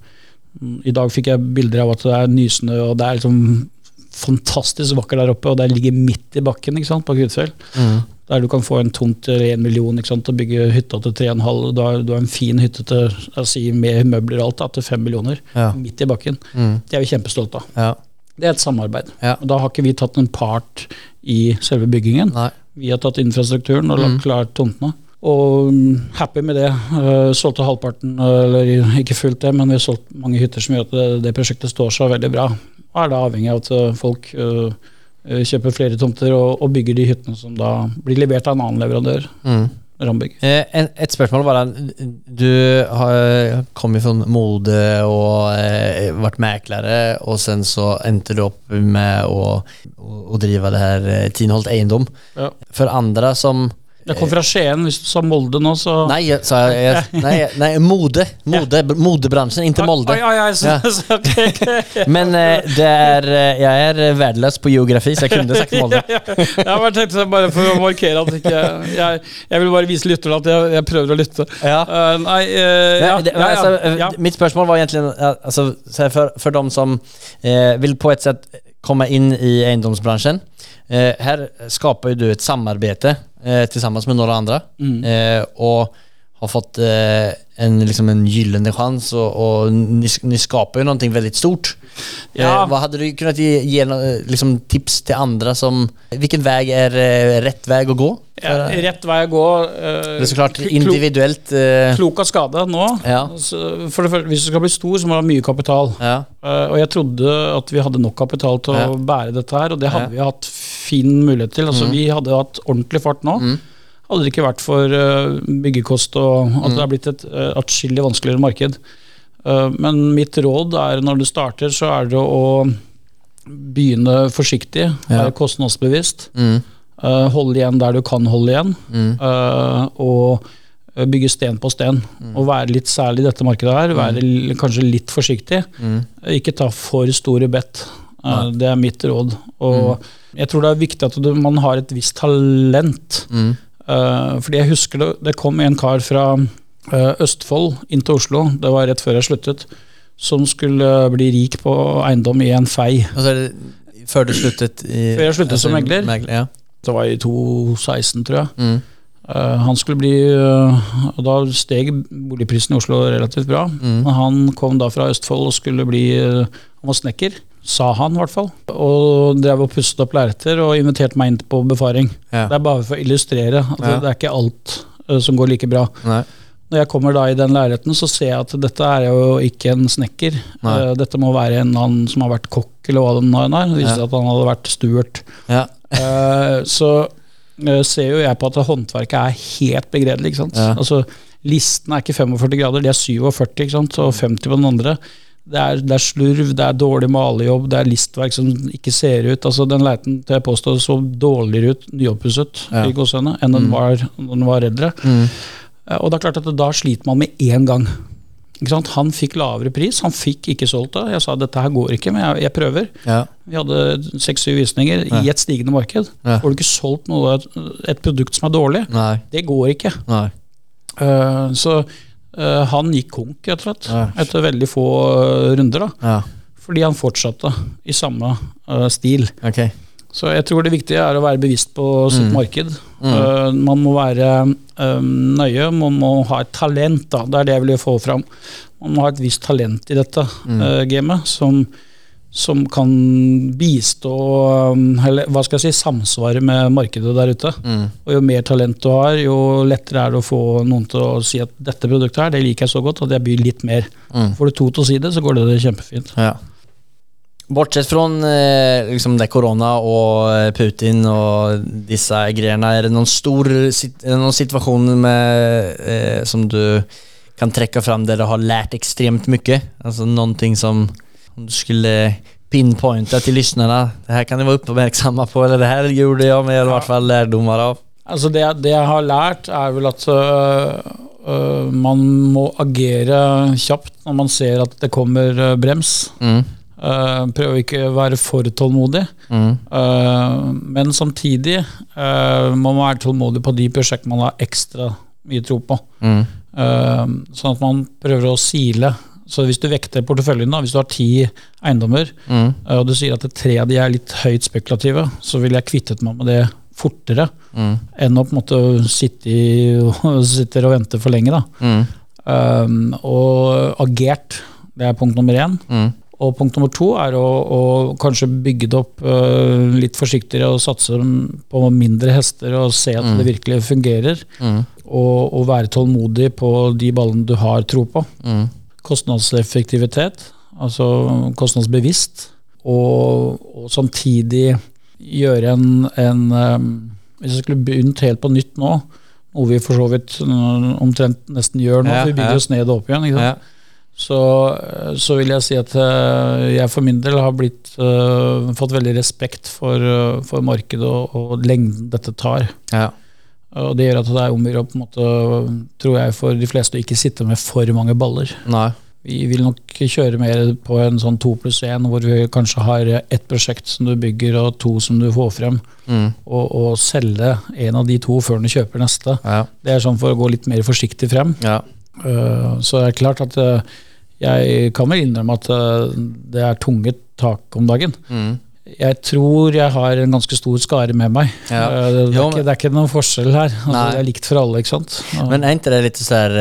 mm, I dag fikk jeg bilder av at det er nysnø, og det er liksom fantastisk vakker der oppe. Og det ligger midt i bakken ikke sant, på Kvitfjell. Mm. Der du kan få en tomt til én million ikke sant, og bygge hytta til 3,5. og Du har, du har en fin hytte til, sier, med møbler og alt da, til 5 millioner. Ja. Midt i bakken. Mm. Det er vi kjempestolte av. Ja. Det er et samarbeid. Ja. Og da har ikke vi tatt en part i selve byggingen. Nei. Vi har tatt infrastrukturen og lagt Mm. klart tomtene. Og mm, happy med det. Eh, solgte halvparten, eller ikke fullt det, men vi har solgt mange hytter som gjør at det, det prosjektet står seg veldig bra. Og er da avhengig av at eh, folk eh, eh, kjøper flere tomter og, og bygger de hyttene som da blir levert av en annen leverandør. Mm. Rambygg. Eh, et spørsmål bare. Du har, kommet fra mode og eh, vært meklere, og sen så endte du opp med å, å, å drive det her eh, Tinholt Eiendom. Ja. For andre som Jeg kom fra Skien, hvis du sa Molde nå, så Nei, jeg sa jeg, nei, nei, mode. Mode, Modebransjen, ikke Molde. Oi, så, Ja. så, ok, ok. Men eh, det er eh, Jeg er verdiløs på geografi, så jeg kunne sagt Molde. Ja, ja. Jeg har bare for å markere at ikke jeg, jeg vil bare vise lytterne at jeg, jeg prøver å lytte. Ja. Eh, nei, uh, ja, det, ja, ja, ja. Mitt spørsmål var egentlig altså, for, for här, för, för de som eh, vil på et sett komme inn i eiendomsbransjen. Eh, her skaper du et samarbete eh, sammen med noen andre. Mm. eh, og har fått eh, en, liksom en gyllene chans og, og ni, ni skaper jo noe veldig stort. Ja. Eh, hva hadde du kunnet gi, gi liksom tips til andre som, Hvilken vei er eh, rätt väg att gå? Ja, rett vei å gå. eh, det er så klart individuelt. Eh, Klok av skade nå. Ja. For det hvis du skal bli stor, så må du ha mye kapital. ja, Eh, og jeg trodde at vi hadde nok kapital til å bære dette her, og det hadde vi hatt fin mulighet til. Altså, Vi hadde hatt ordentlig fart nå. Mm. Hadde det ikke vært for uh, byggekost og Mm. at det er blitt et uh, atskillig vanskeligere marked. Uh, men mitt råd er når du starter, så er det å begynne forsiktig, Ja. være kostnadsbevisst. mm, holde igjen der du kan holde igjen. mm, og bygge sten på sten. Og være litt særlig i dette markedet her. Være l- kanskje litt forsiktig. mm. Ikke ta for store bet. Eh, Nei. Det er mitt råd. Og jeg tror det er viktig at du, man har et visst talent. Mm. Uh, fordi jeg husker det, det kom en kar fra uh, Østfold inn til Oslo, det var rett før jeg sluttet, som skulle bli rik på eiendom i en fei. Och så är det før du sluttet i Før jeg sluttet som megler. ja. Det var i 2016, tror jeg. Mm. Han skulle bli Og da steg boligprisen i Oslo relativt bra. Mm. Men han kom da fra Østfold og skulle bli Han var snekker, sa han i hvert fall. Og drev og pustet opp lerreter og inviterte meg inn på befaring. Ja. Det er bare for å illustrere. at Ja. Det er ikke alt uh, som går like bra. Nei. Når jeg kommer da i den leiligheten, så ser jeg at dette er jo ikke en snekker. Eh, Dette må være en annen som har vært kokk, eller hva det nå er. Det viser Ja. at han hadde vært stuart. Ja. uh, så ser jo jeg på at håndverket er helt begredelig. ikke sant? Altså, Listen er ikke 45 grader, de er 47, ikke sant? og 50 på den andre. Det er, det er slurv, det er dårlig malejobb, det er listverk som ikke ser ut. altså Den leiten til jeg påstår så dårligere ut nyoppusset Ja. i gåseøynene, enn den Mm. var den var eldre. Mm. Eh, Og det er klart at da sliter man med én gang. Han fikk lavere pris, han fikk ikke solgt det. Jeg sa dette her går ikke, men jeg, jeg prøver. Ja. Vi hadde seks-syv visninger Ja. i et stigende marked. Får du ikke solgt noe, et produkt som er dårlig, Nei. det går ikke. Nei. Uh, så eh, han gikk konk, rett og slett, Ja. etter veldig få eh, runder. da, Ja. Fordi han fortsatte i samme uh, stil. Okay. Så jeg tror det viktige er å være bevisst på sitt Mm. marked. Mm. Man må være nøye, man må ha et talent. da, Det er det jeg vil få fram. Man må ha et visst talent i dette Mm. gamet, som, som kan bistå eh, Eller hva skal jeg si, samsvare med markedet der ute. Mm. Og jo mer talent du har, jo lettere er det å få noen til å si at dette produktet her, det liker jeg så godt at jeg byr litt mer. Mm. Får du to til å si det, så går det kjempefint. Ja. Bortsett från eh, liksom det korona och eh, Putin og disse greiene, er det noen, stor noen det situation med, eh, som du kan trekke fram der du har ekstremt mye altså noen ting som om du skulle pinpointa till lyssnarna, det här kan ni vara uppmärksamma på, eller det här gjorde jag med i hvert fall lærdommer av. Altså det, det jeg har lært, er vel at øh, øh, man må agere kjapt når man ser at det kommer øh, brems. Mm. Uh, prøve ikke å være for tålmodig. Mm. Uh, men samtidig man må man være tålmodig på de prosjektene man har ekstra mye tro på. Mm. Uh, sånn at man prøver å sile. Så hvis du vekter porteføljen, da, hvis du har ti eiendommer, Mm. øh, og du sier at tre av de er litt høyt spekulative, så ville jeg kvittet meg med det fortere Mm. enn å på en måte sitte, i, og og vente for lenge. Da. Mm. Um, og agert, det er punkt nummer én. Mm. Og punkt nummer to er å, å kanskje bygge det opp uh, litt forsiktigere og satse på mindre hester og se at det virkelig fungerer. Og, og være tålmodig på de ballene du har tro på. Kostnadseffektivitet, altså kostnadsbevisst. Og, og samtidig gjøre en, en øhm, Hvis jeg skulle begynt helt på nytt nå, noe vi for så vidt øh, omtrent nesten gjør nå, Ja, for vi bygger ja. oss ned og opp igjen. Ja. Så, så vil jeg si at eh, jeg for min del har blitt, uh, fått veldig respekt for, for markedet og, og lengden dette tar. Ja. Og det gjør at det er om å gjøre, på en måte, tror jeg, for de fleste å ikke sitte med for mange baller. Nei. Vi vil nok kjøre mer på en sånn to pluss én, hvor vi kanskje har ett prosjekt som du bygger, og to som du får frem. Mm. Og, og selge en av de to før du kjøper neste. Ja. Det er sånn for å gå litt mer forsiktig frem. Ja. Uh, Så det er klart at uh, jeg kan vel innrømme at uh, det er tunge tak om dagen. Mm. Jeg tror jeg har en ganske stor skare med meg. Ja. Eh, Det, det, er ikke, det er ikke noen forskjell her. Altså, det er likt for alle, ikke sant. Ja. Men er ikke det litt sånn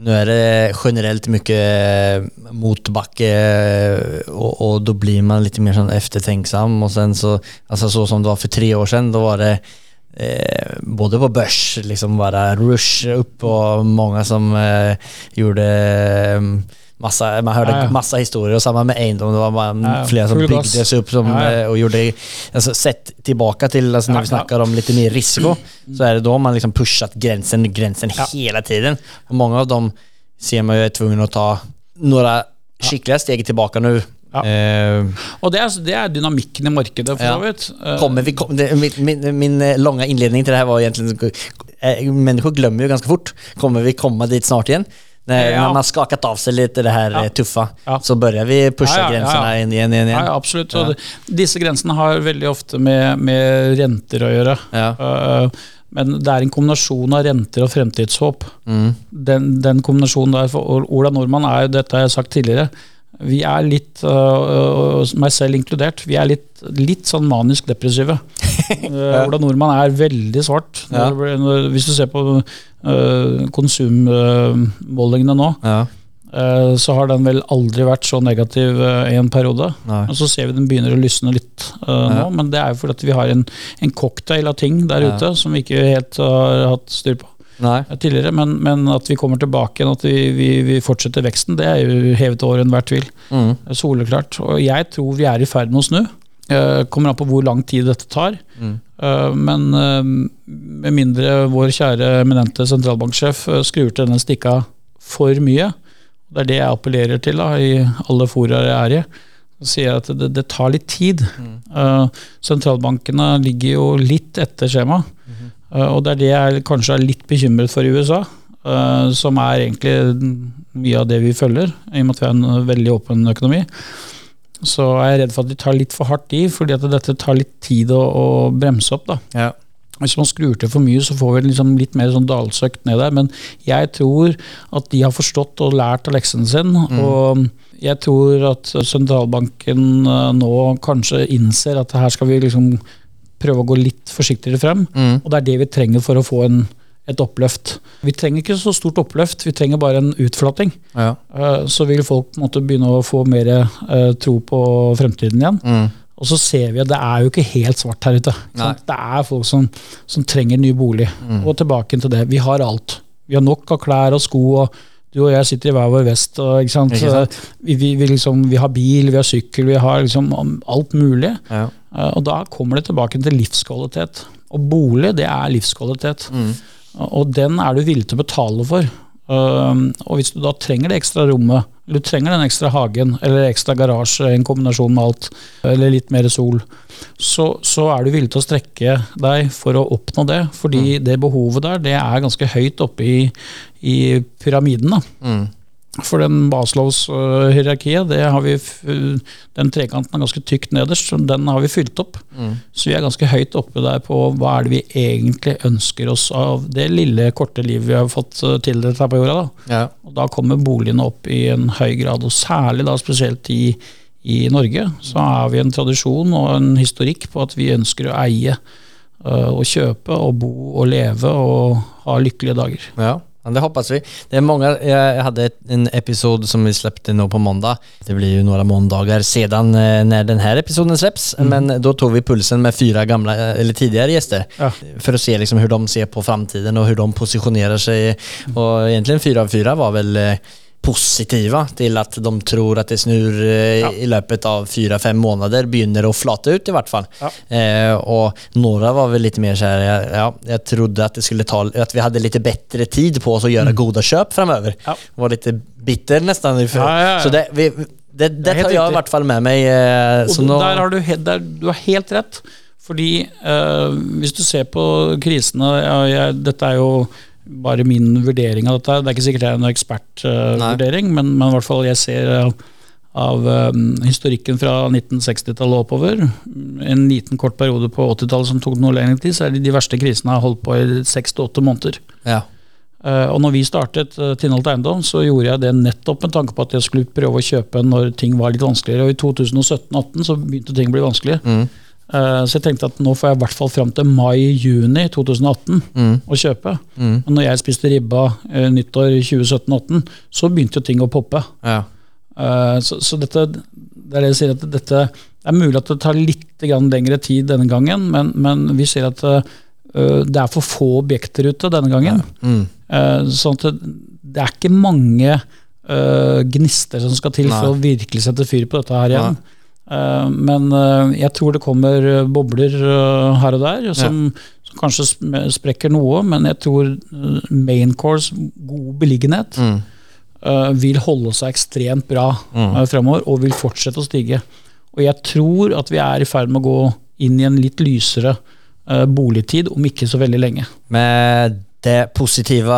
Nå er det generelt mye motbakke, og, og och blir man litt mer sånn eftertenksom. Og sen så, altså, så som det var for tre år siden, da var det eh, både på børs, liksom bare rush opp, og mange som eh, gjorde eh, Massa, man hørte Ja, ja. masse historier sammen samma med Eindom, det var flera som byggdes upp som, eh, gjorde, altså, sett tilbake til altså, Når vi ja. om litt mer risiko, så er det da man liksom pushet grensen, grensen Ja. hela tiden. Og mange av dem ser man jo er tvungen å ta några skickliga steg tilbake nå. Ja. Uh, Og det er, det er dynamikken i markedet, for Ja. vidt. Uh, kom, det, min, min, eh, långa inledning till det her var egentlig Mennesker glemmer jo ganske fort. Kommer vi komme dit snart igen? När, Ja. när man skakat av sig lite det här Ja. eh, tuffa, Ja. så börjar vi pusha Ja, gränserna ja. igen, igen, igen. Ja, absolutt. Og disse grensene har veldig ofte med, med renter å gjøre. Eh, Men det er en kombinasjon av renter og fremtidshåp. Mm. Den, den kombinasjonen der for Ola Nordmann er jo, dette har jeg sagt tidligere, vi er litt, øh, meg selv inkludert, vi er litt, litt sånn manisk depressive. Eh, Ola Nordmann er veldig svart. Ja. hvis du ser på øh, konsummålingene nå, Ja. eh, så har den vel aldri vært så negativ eh, i en periode. Nei. Og så ser vi den begynner å lysne litt eh, nå, Ja. men det er jo fordi vi har en, en cocktail av ting der Ja. ute som vi ikke helt har hatt styr på tidligere, men, men at vi kommer tilbake igjen, at vi, vi, vi fortsetter veksten, det er jo hevet over enhver tvil. Mm. Soleklart. Og jeg tror vi er i ferd med å snu. Eh, Kommer an på hvor lang tid dette tar. Mm. Eh, Men eh, med mindre vår kjære eminente sentralbanksjef skrur til denne stikka for mye, det er det jeg appellerer til da, i alle fora jeg er i, så sier jeg at det, det tar litt tid. Eh, sentralbankene ligger jo litt etter skjema, Eh, og det er det jeg kanskje er litt bekymret for i USA, uh, som er egentlig mye av det vi følger, i og med at vi har en veldig åpen økonomi. Så er jeg redd for at de tar litt for hardt i, fordi at dette tar litt tid å, å bremse opp. da. Ja. Hvis man skrur til for mye, så får vi liksom litt mer sånn dalsøkt ned der. Men jeg tror at de har forstått og lært av leksen sin. Og jeg tror at sentralbanken eh, nå kanskje innser at her skal vi liksom prøve å gå litt forsiktigere frem. Mm. Og det er det vi trenger for å få en, et oppløft. Vi trenger ikke så stort oppløft, vi trenger bare en utflating. Ja. Eh, Så vil folk måtte begynne å få mer eh, tro på fremtiden igjen. Mm. Og så ser vi at det er jo ikke helt svart her ute. Det er folk som, som trenger ny bolig. Og tilbake til det. Vi har alt. Vi har nok av klær og sko. og Du og jeg sitter i hver vår vest. Og, ikke sant? Ikke sant? Vi, vi, vi, liksom, vi har bil, vi har sykkel, vi har liksom alt mulig. Ja. Eh, Og da kommer det tilbake til livskvalitet. Og bolig, det er livskvalitet. Mm. Og den er du villig til å betale for. Og hvis du da trenger det ekstra rommet, eller du trenger den ekstra hagen, eller ekstra garasje, en kombinasjon med alt, eller litt mer sol, så, så er du villig til å strekke deg for å oppnå det. Fordi det behovet der, det er ganske høyt oppe i, i pyramiden. da. Mm. For den Baslows-hierarkiet, det har vi, den trekanten er ganske tykt nederst, så den har vi fylt opp. Mm. Så vi er ganske høyt oppe der på hva er det vi egentlig ønsker oss av det lille, korte livet vi har fått eh, tildelt her på jorda. Da. Ja. Og da kommer boligene opp i en høy grad, og særlig da spesielt i, i Norge, så har vi en tradisjon og en historikk på at vi ønsker å eie, å og kjøpe og bo og leve og ha lykkelige dager. Ja. Ja, det hoppas vi. Det är många, jag hade en episod som vi släppte nu på måndag. Det blir ju några måndagar sedan når när den här episoden släpps. Men då tog vi pulsen med fyra gamla, eh, eller tidigare gäster. Ja. För att se liksom hur de ser på framtiden och hur de positionerar sig. Och egentligen fyra av fyra var väl eh, positiva til at de tror at det snur eh, i løpet av fire-fem måneder. begynner å flate ut i hvert fall. Eh, og några var vel litt mer sånn ja, Jeg trodde at, det ta, at, vi hadde litt bedre tid på oss å gjøre mm. gode kjøp framover. Ja. Var litt bitter nesten. Ja, ja, ja. Så det, vi, det, det tar jeg i hvert fall med meg. Eh, Og nå, der har du, der, du har helt rett. Fordi eh, hvis du ser på krisene ja, Dette er jo bare min vurdering av dette. Det er ikke sikkert jeg er noen ekspertvurdering, men, men i hvert fall jeg ser av, av um, historikken fra 1960-tallet og oppover. En liten kort periode på 80-tallet som tok noe lengre tid, så er det de verste krisene har holdt på i seks til åtte måneder. ja. Uh, og når vi startet uh, Tinholt Eiendom, så gjorde jeg det nettopp med tanke på at jeg skulle prøve å kjøpe når ting var litt vanskeligere. Og i 2017-2018 så begynte ting å bli vanskelig. Mm. Eh, så jeg tenkte at nå får jeg i hvert fall fram til mai-juni 2018 Mm. å kjøpe. Men når jeg spiste ribba uh, nyttår 2017-2018, så begynte jo ting å poppe. Ja. Eh, så, så dette det er det jeg sier at dette er mulig at det tar litt lengre tid denne gangen, men, men vi ser at eh, det er for få objekter ute denne gangen. Mm. Eh, sånn at det, det er ikke mange eh, gnister som skal til Nei. for å virkelig sette fyr på dette her igjen. Eh, men eh, jeg tror det kommer eh, bobler eh, her og der, som, som kanskje sprekker noe. Men jeg tror main Maincores god beliggenhet Mm. eh, vil holde seg ekstremt bra mm. fremover, og vil fortsette å stige. Og jeg tror at vi er i ferd med å gå inn i en litt lysere eh, boligtid om ikke så veldig lenge. Med det positive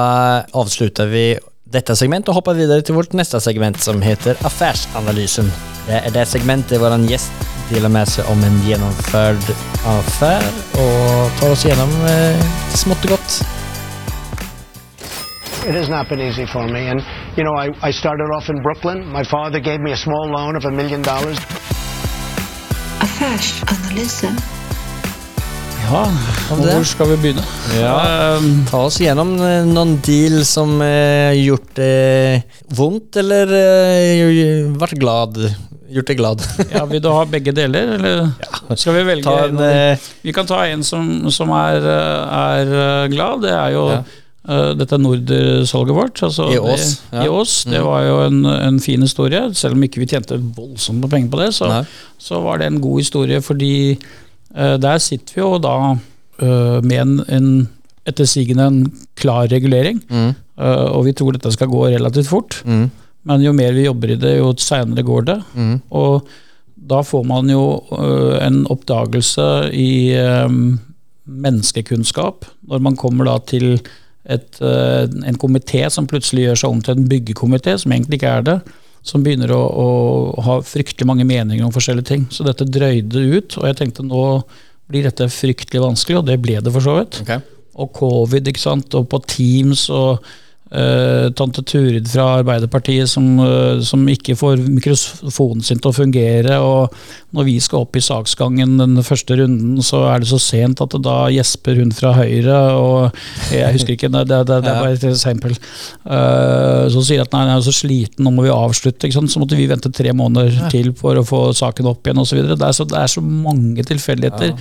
avslutter vi detta segmentet hopper hoppar til till vårt neste segment som heter Affærsanalysen. Det er det segmentet vår gjest deler med seg om en gjennomført affær, og tar oss gjennom eh, smått og godt. It has not been easy for me. And, you know, I, I started off in Brooklyn. My father gave me a small loan of a million dollars. Affärsanalysen. Ja, det? hvor skal vi begynne? Ja. Um, Ta oss gjennom noen deal som eh, gjort eh, vondt eller eh, vært glad. Gjort deg glad. ja, Vil du ha begge deler, eller skal vi velge? En, en eh, Vi kan ta en som, som er, eh, er eh, glad. Det er jo Ja. Uh, dette Nord-salget vårt. Altså I Ås, Det, ja. I Ås. Det var jo en, en fin historie. Selv om ikke vi tjente voldsomt med penger på det, så, så var det en god historie fordi eh, der sitter vi jo da eh, med en, en etter sigende en klar regulering. Mm. eh, og vi tror dette skal gå relativt fort. Mm. Men jo mer vi jobber i det, jo seinere går det. Mm. Og da får man jo en oppdagelse i menneskekunnskap, når man kommer da til et, en komité som plutselig gjør seg om til en byggekomité, som egentlig ikke er det. Som begynner å, å ha fryktelig mange meninger om forskjellige ting. Så dette drøyde ut, og jeg tenkte nå blir dette fryktelig vanskelig, og det ble det for så vidt Okay. og covid, ikke sant, og på Teams og eh, tante Turid fra Arbeiderpartiet som, uh, som ikke får mikrofonen sin til å fungere, og når vi skal opp i saksgangen den første runden, så er det så sent at da gjesper hun fra Høyre, og jeg husker ikke, det, det, det, det er bare et eksempel, Uh, så sier at nei, jeg er så sliten, nå må vi avslutte, ikke sant, så måtte vi vente tre måneder til for å få saken opp igjen, videre. Det er så, det er så mange tilfeldigheter,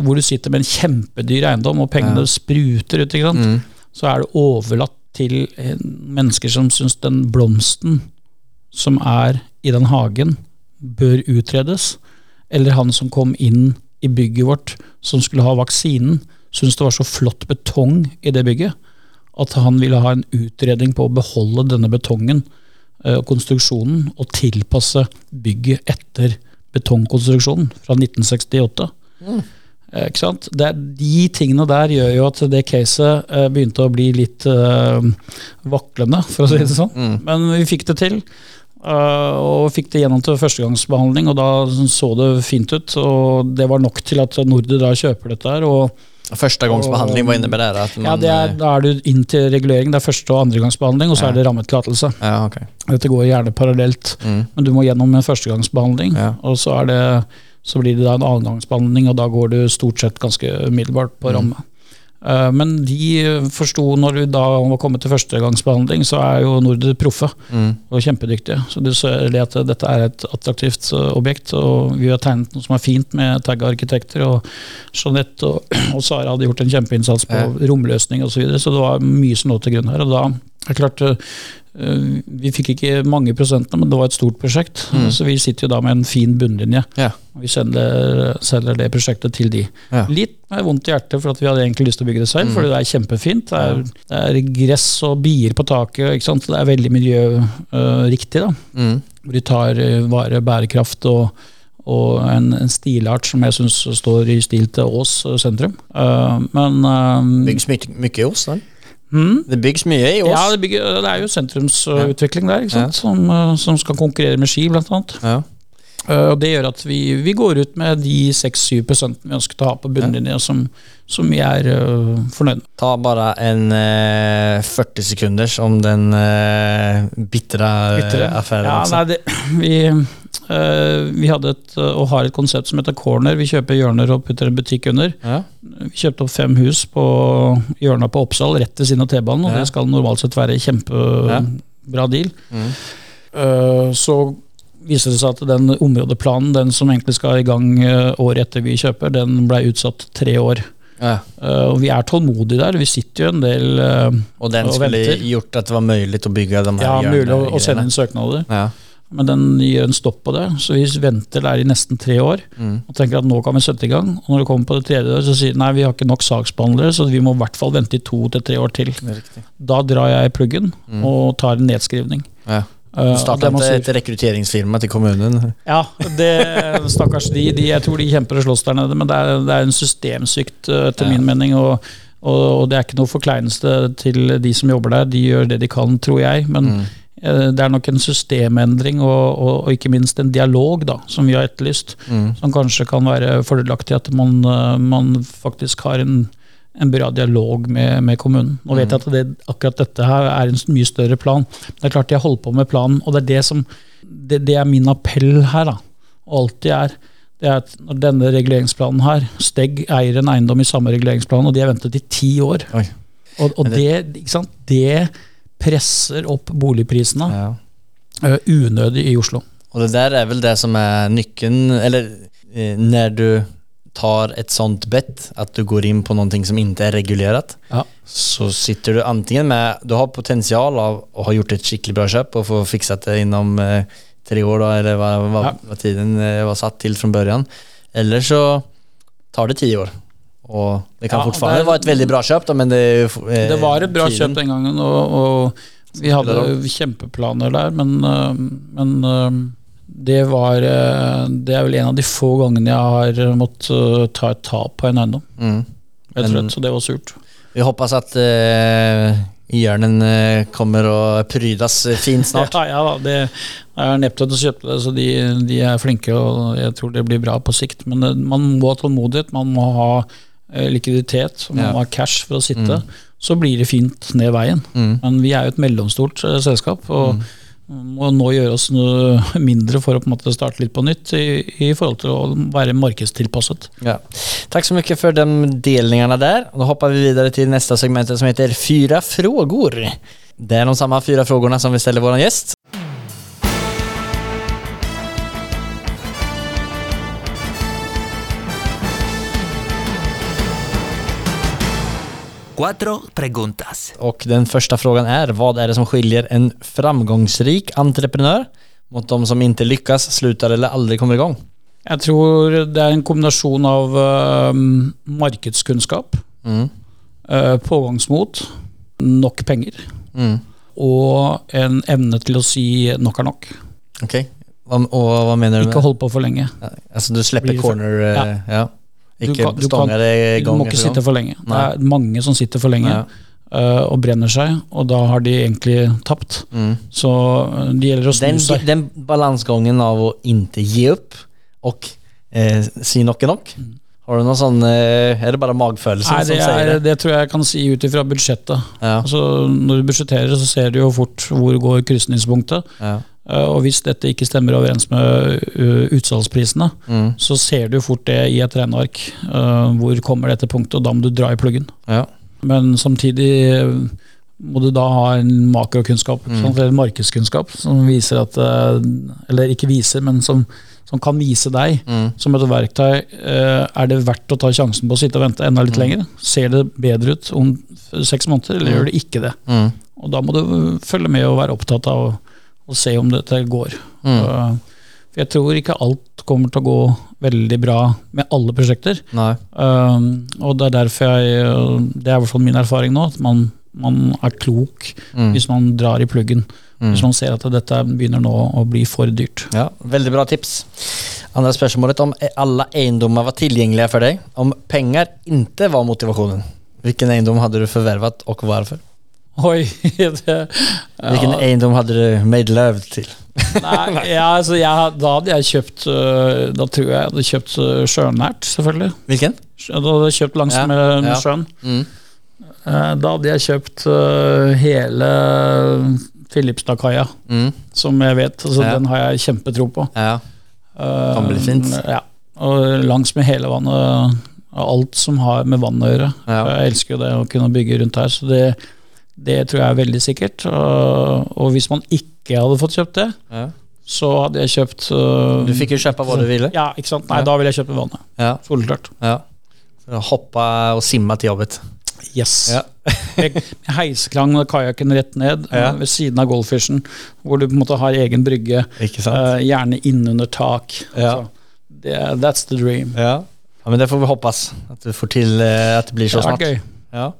hvor du sitter med en kjempedyr eiendom, og pengene spruter ut, ikke sant, så er det overlatt til eh, mennesker som syns den blomsten som er i den hagen, bør utredes. Eller han som kom inn i bygget vårt som skulle ha vaksinen, syntes det var så flott betong i det bygget at han ville ha en utredning på å beholde denne betongen eh, og konstruksjonen, og tilpasse bygget etter betongkonstruksjonen fra 1968. Eh, Ikke sant? Det de tingene der gjør jo at det caset eh, begynte å bli litt uh, vaklende, for å si det sånn. Men vi fikk det til. Uh, og fikk det gjennom til førstegangsbehandling, og da så det fint ut. Og det var nok til at Nordi da kjøper dette her. og Førstegangsbehandling, hva innebærer det? Ja, det er, eh, Da er du inn til regulering. Det er første- og andregangsbehandling, og så Ja. er det rammetillatelse. Ja, okay. Dette går gjerne parallelt, Mm. men du må gjennom en førstegangsbehandling. Ja. Og så, er det, så blir det da en annengangsbehandling, og da går du stort sett ganske umiddelbart på Mm. ramme. Eh, Men de forsto, når vi da var kommet til førstegangsbehandling, så er jo Norder proffe og kjempedyktige. Så du ser det at dette er et attraktivt eh, objekt, og vi har tegnet noe som er fint med tagga arkitekter, og Jeanette og, og Sara hadde gjort en kjempeinnsats på romløsning osv., så, videre, så det var mye som lå til grunn her. og da er det klart, eh, Vi fikk ikke mange prosentene, men det var et stort prosjekt. Så vi sitter jo da med en fin bunnlinje. Ja. Vi selger, selger det prosjektet til de. Ja. Litt med vondt i hjertet, for at vi hadde egentlig lyst til å bygge det selv. fordi det er kjempefint. Det er, det er gress og bier på taket. Det er veldig miljøriktig. Uh, Mm. De tar eh, vare bærekraft og, og en, en stilart som jeg syns står i stil til Ås eh, sentrum. Uh, men uh, Bygges mye i Ås? eller? Mm, Det byggs mye i Ås? ja, det, bygger, det er jo sentrumsutvikling der, sant? Som, eh, som skal konkurrere med Ski, blant annet. Ja. Eh, Og det gjør at vi, vi går ut med de 6-7 prosentene vi ønsket å ha på bunnlinja, som, som vi er uh, fornøyd med. Ta bare en uh, 40 sekunders om den uh, bitre eh, Ja, altså. nei, det, vi, vi hadde et, eh, og har et konsept som heter Corner. Vi kjøper hjørner og putter en butikk under. Ja. Vi kjøpte opp fem hus på hjørnet på Oppsal, rett ved siden av T-banen, og Ja. det skal normalt sett være kjempebra deal. Mm. Uh, så viser det seg at den områdeplanen, den som egentlig skal i gang eh, året etter vi kjøper, den ble utsatt tre år. Ja. Uh, og vi er tålmodige der. Vi sitter jo en del uh, og den og skulle venter. gjort at det var mulig å bygge de her Ja, mulig å, å sende inn søknader. Ja. Men den gir en stopp på det, så vi venter der i nesten tre år. Mm. Og tenker at nå kan vi sette i gang. Og når det kommer på det tredje år, så sier de nei, vi har ikke nok saksbehandlere, så vi må i hvert fall vente i to til tre år til. Da drar jeg i pluggen Mm. og tar en nedskrivning. Ja. Sier- ett rekryteringsfirma till kommunen? Ja, det, stakkars de, de. Jeg tror de kjemper og slåss der nede, men det er, det er en systemsvikt, eh, etter Ja. min mening. Og, og, og det er ikke noe forkleinelse til de som jobber der. De gjør det de kan, tror jeg. Men Mm. Eh, det er nok en systemendring og, og, og ikke minst en dialog da, som vi har etterlyst. Mm. Som kanskje kan være fordelaktig at man, eh, man faktisk har en, en bra dialog med, med kommunen. Nå vet jeg at det, akkurat dette her er en mye større plan. Det er klart jeg holder på med planen, og det er det som det, det er min appell her, da. Og alltid er. Det er at når denne reguleringsplanen her Stegg eier en eiendom i samme reguleringsplan, og de har ventet i ti år. Oi. Og, og Men det, ikke sant? det presser opp boligprisene Ja. eh, unødig i Oslo. Og det der er vel det som er nykken eller når när du tar et sånt bett, at du går inn på noe som ikke er regulert, Ja. så sitter du antingen med, du har potensial av å ha gjort et skikkelig bra kjøp og få fikset det innom eh, tre år da, eller hva, hva, Ja. hva tiden eh, var satt til fra børjan, Eller så tar det ti år. Och det kan Ja, fortfarande det- vara et veldig bra kjøp, da, men det eh, Det var et bra tiden. kjøp den gangen, og, og vi hadde kjempeplaner der, men, øh, men øh, det var øh, Det er vel en av de få gangene jeg har måttet ta et tap på en eiendom. Mm. Rett og slett, så det var surt. Vi hoppas at eh, hjörnen eh, kommer og prydas eh, fint snart. Ja, ja da, det er Neptun som kjøpte det, så de, de er flinke, og jeg tror det blir bra på sikt. Men man må ha tålmodighet, man må ha likviditet, og man Ja. må ha cash for å sitte. Så blir det fint ned veien. Mm. Men vi er jo et mellomstort eh, selskap, og må nå gjøre oss noe mindre for å på en måte starte litt på nytt i, i forhold til å være markedstilpasset. Ja. Takk så mye for de delingene der. Nå hopper vi videre til neste segment som heter Fyra frågor. Det er de samme fyra frågorna som vi ställer vår gäst. Cuatro preguntas. Och den första frågan är, vad är det som skiljer en framgångsrik entreprenör mot de som inte lyckas, slutar eller aldrig kommer igång? Jeg tror det er en kombinasjon av uh, markedskunnskap, Mm. uh, pågangsmot, nok penger Mm. og en evne til å si nok er nok. Okej. Vad- Och vad menar du med Ikke hold på for lenge. Alltså du för- corner... uh, Ja. ja. Du kan- du kan- Du må ikke sitte for lenge. Det er mange som sitter for lenge eh, og brenner seg, og da har de egentlig tapt. Mm. Så eh, det gjelder å snu Den, seg. den balansgången av å ikke gi opp og eh, si nok er nok. Har du noen sånn Er det bare magfølelsen Nei, som det, säger er, det? det tror jeg jeg kan si ut ifra budsjettet. Ja, Altså, når du budsjetterer, så ser du jo fort hvor går krysningspunktet. ja. Eh, Og hvis dette ikke stemmer overens med uh, utsalgsprisene, Mm, så ser du fort det i et regneark. Eh, Hvor kommer dette punktet, og da må du dra i pluggen. ja. Men samtidig eh, må du da ha en makrokunnskap, mm. sant, eller markedskunnskap, som viser at eh, Eller ikke viser, men som, som kan vise deg som et verktøy eh, Er det verdt å ta sjansen på å sitte og vente enda litt lenger? Ser det bedre ut om seks måneder, eller gjør det ikke det? Mm. Og da må du følge med og være opptatt av å se om dette går. Mm. For jeg tror ikke alt kommer til å gå veldig bra med alle prosjekter. Um, og det er derfor jeg Det er i hvert fall min erfaring nå, at man, man er klok Mm. hvis man drar i pluggen. Hvis man ser at dette begynner nå å bli for dyrt. Ja, veldig bra tips. Andre spørsmålet om alle eiendommer var tilgjengelige for deg. Om penger ikke var motivasjonen. Hvilken eiendom hadde du forvervet, og hvorfor? Oi, det, Hvilken eiendom hadde du made love til? nei, ja, altså jeg, Da hadde jeg kjøpt uh, Da tror jeg jeg hadde kjøpt uh, sjønært, selvfølgelig. Hvilken? Da hadde jeg kjøpt langs Ja, med ja. sjøen. Mm. Eh, Da hadde jeg kjøpt eh, hele Filipstadkaia, Mm. som jeg vet. Altså, Ja. Den har jeg kjempetro på. Ja. Eh, Kan bli fint. Ja. Og langs med hele vannet. Alt som har med vann å gjøre. Ja. Jeg elsker jo det å kunne bygge rundt her, så det, det tror jeg er veldig sikkert. Og, og hvis man ikke hadde fått kjøpt det, ja. så hadde jeg kjøpt uh, Du fikk jo kjøpe hva du ville. Ja, ikke sant? Nei, Ja. da ville jeg kjøpe vannet. Ja. Soleklart. ja. Hoppa og simma til jobbet. Yes. Ja. heiseklang med kajakken rett ned Ja. eh, ved siden av Goldfishen, hvor du på en måte har egen brygge, eh, gjerne innunder tak. Ja. Altså, det, that's the dream. Ja. ja, men det får vi hoppas. At du får til at det blir så snart. gøy. Ja.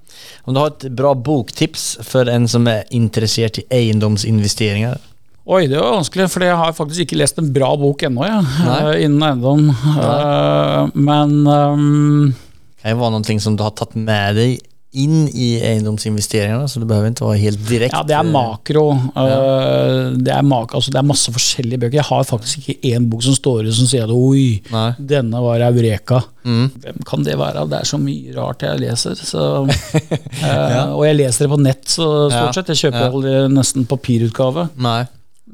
Om du har et bra boktips for en som er interessert i eiendomsinvesteringer? Oi, det var vanskelig, for jeg har faktisk ikke lest en bra bok ennå, Nei. eh, innen eiendom. Eh, men um, kan ju noen ting som du har tatt med dig in i eiendomsinvesteringene, så det behøver ikke være helt direkte. ja, det er makro. Ja. det, er mak altså, det er masse forskjellige bøker. Jeg har faktisk ikke én bok som står ut som sier at oi, Nei. denne var eureka. Mm. Hvem kan det være? Det er så mye rart jeg leser. Så, ja. Og jeg leser det på nett, så stort sett. Jeg kjøper Ja. aldri nesten papirutgave. Nej.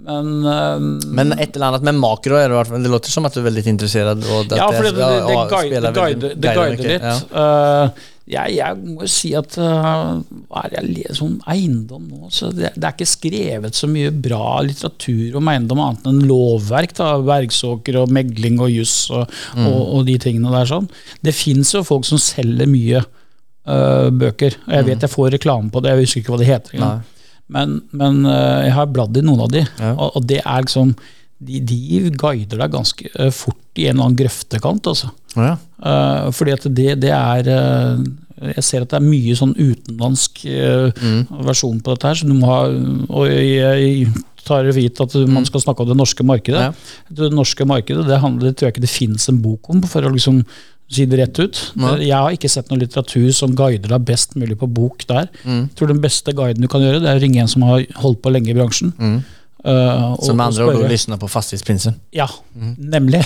Men, um, Men ett eller annat med makro är det. Det låter som att du är väldigt intresserad. Och att ja, for det, det, det, ja, guide- det, väldigt- guider, det litt. Ja. Uh, jeg, jeg må jo si at uh, hva er det jeg om eiendom nå? Så det, det er ikke skrevet så mye bra litteratur om eiendom annet enn lovverk. da, Bergsåker og megling og juss og, Mm. og, og de tingene der. sånn. Det fins jo folk som selger mye uh, bøker. Jeg vet jeg får reklame på det, jeg husker ikke hva det heter. Mm. Nei. Men, men eh, jeg har bladd i noen av de, Ja. og, og det er liksom de, de guider deg ganske eh, fort i en eller annen grøftekant. altså. Ja. Uh, fordi at det, det er uh, Jeg ser at det er mye sånn utenlandsk eh, versjon på dette her, så du må ha Og jeg, jeg tar det for at man skal snakke om det norske markedet. Ja. Det norske markedet, det, handler, det tror jeg ikke det finnes en bok om, for å liksom si det rett ut. Nei. Jeg har ikke sett noe litteratur som guider deg best mulig på bok der. Mm. Jeg tror den beste guiden du kan gjøre, det er å ringe en som har holdt på lenge i bransjen. Mm. Uh, og- Så med og ord, lyssna på Fastighetsprinsen. Ja, nemlig.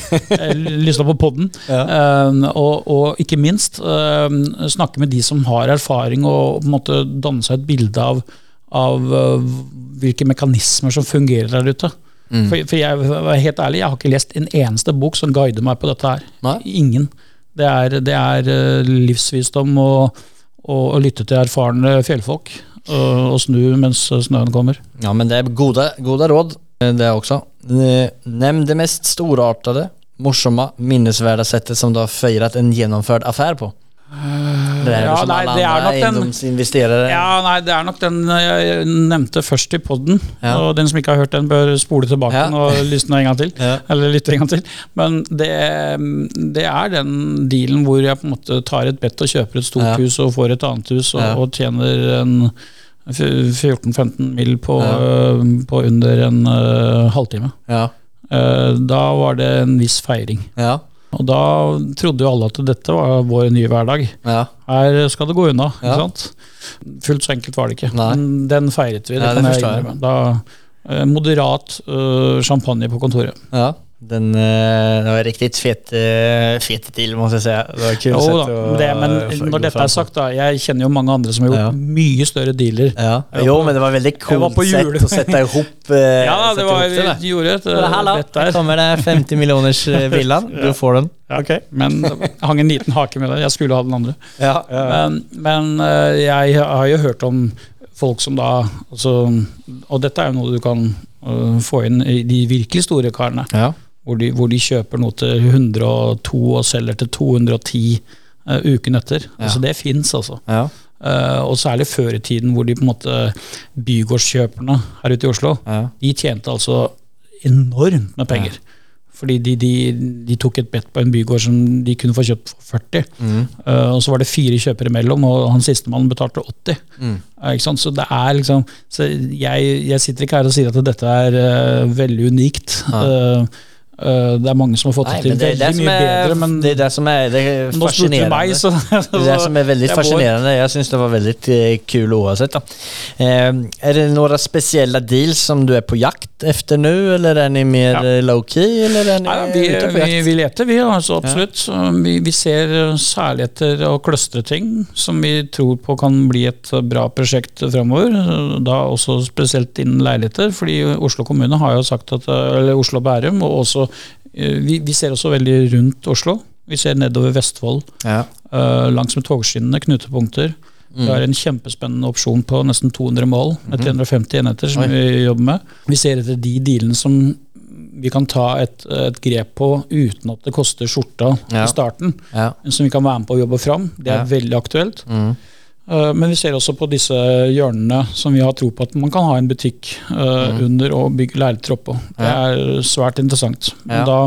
Lyssna på podden. Eh, og, og ikke minst uh, snakke med de som har erfaring, og på en måte danne seg et bilde av, av eh, hvilke mekanismer som fungerer der ute. For, for jeg helt ærlig, jeg har ikke lest en eneste bok som guider meg på dette her. Nei. Ingen. Det er, det er eh, livsvisdom å, å, å lytte til erfarne fjellfolk. Og, og snu mens snøen kommer. Ja, men det er gode, gode råd eh, det også. Nevn det mest storartede, morsomme, minnesverdige settet som du har feiret en gjennomført affære på. Det är ja, nei, det er nok den- Ja, nei, det er nok den jeg nevnte først i podden. Ja. Og den som ikke har hørt den, bør spole tilbake Ja. og lysne en gang til. Ja. Eller lytte en gang til. Men det, det er den dealen hvor jeg på en måte tar et bett og kjøper et stort hus og får et annet hus og, og tjener en 14-15 mil på, øh, på under en uh, halvtime. Ja. Eh, da var det en viss feiring. Ja. Og da trodde jo alle at dette var vår nye hverdag. Ja. Her skal det gå unna. Ja. ikke sant? Fullt så enkelt var det ikke. Nei. Men den feiret vi. Det Ja, det jeg innrømme. Da, eh, moderat eh, champagne på kontoret. Ja. Den eh, det var riktig fet, eh, fet deal, må jeg si. Det var kul Jo da, att, det, men når dette er sagt, da Jeg kjenner jo mange andre som har gjort Ja. mye større dealer. Ja. Jo, men det var veldig på jul. sätt att sätta ihop eh, Ja, det var, vi det gjorde et Bara, her kommer det 50 millioners villa villan. Du får den. Ja, Men det hang en liten hake med det. Jeg skulle ha den andre. Ja, Men, men jeg har jo hørt om folk som da altså, Og dette er jo noe du kan få inn i de virkelig store karene. ja. Hvor de, hvor de kjøper noe til 102 og selger til 210 uh, uken etter. Ja. Altså Det fins, altså. ja. Uh, og særlig før i tiden, hvor de på en måte bygårdskjøperne her ute i Oslo, ja. de tjente altså enormt med penger. Fordi de, de, de tok et bet på en bygård som de kunne få kjøpt for 40. Mm. Uh, og så var det fire kjøpere imellom, og han sistemann betalte 80. Mm. Uh? Så det er liksom så jeg, jeg sitter ikke her og sier at dette er eh, veldig unikt. Ja. Eh, det er mange som har fått Nei, det til det det veldig mye er, bedre, men det er det som er, det er fascinerende. meg, så Det er det som er veldig jeg fascinerende. Jeg fascinerande. Jag syns det var veldig eh, kul oavsett. er Eh, det noen spesielle deals som du er på jakt efter nå, eller er ni mer Ja. low key eller är ni vi, vi, vi leter, vi. altså Absolutt. Ja. Vi, vi ser særligheter særlig etter å clustre ting som vi tror på kan bli et bra prosjekt framover. Da også spesielt innen leiligheter, fordi Oslo kommune har jo sagt at Eller Oslo og Bærum, og også eh, vi, vi ser også veldig rundt Oslo. Vi ser nedover Vestfold, Ja. Uh, langs med togskinnene, knutepunkter. Vi har en kjempespennende opsjon på nesten 200 mål med 350 enheter som Oi. vi jobber med. Vi ser etter de dealene som vi kan ta et, et grep på uten at det koster skjorta Ja. i starten. Ja. Som vi kan være med på å jobbe fram. Det er Ja. veldig aktuelt. Mm. Eh, Men vi ser også på disse hjørnene som vi har tro på at man kan ha en butikk eh, under og bygge leiligheter oppå. Det Mm. Er svært interessant. Ja. da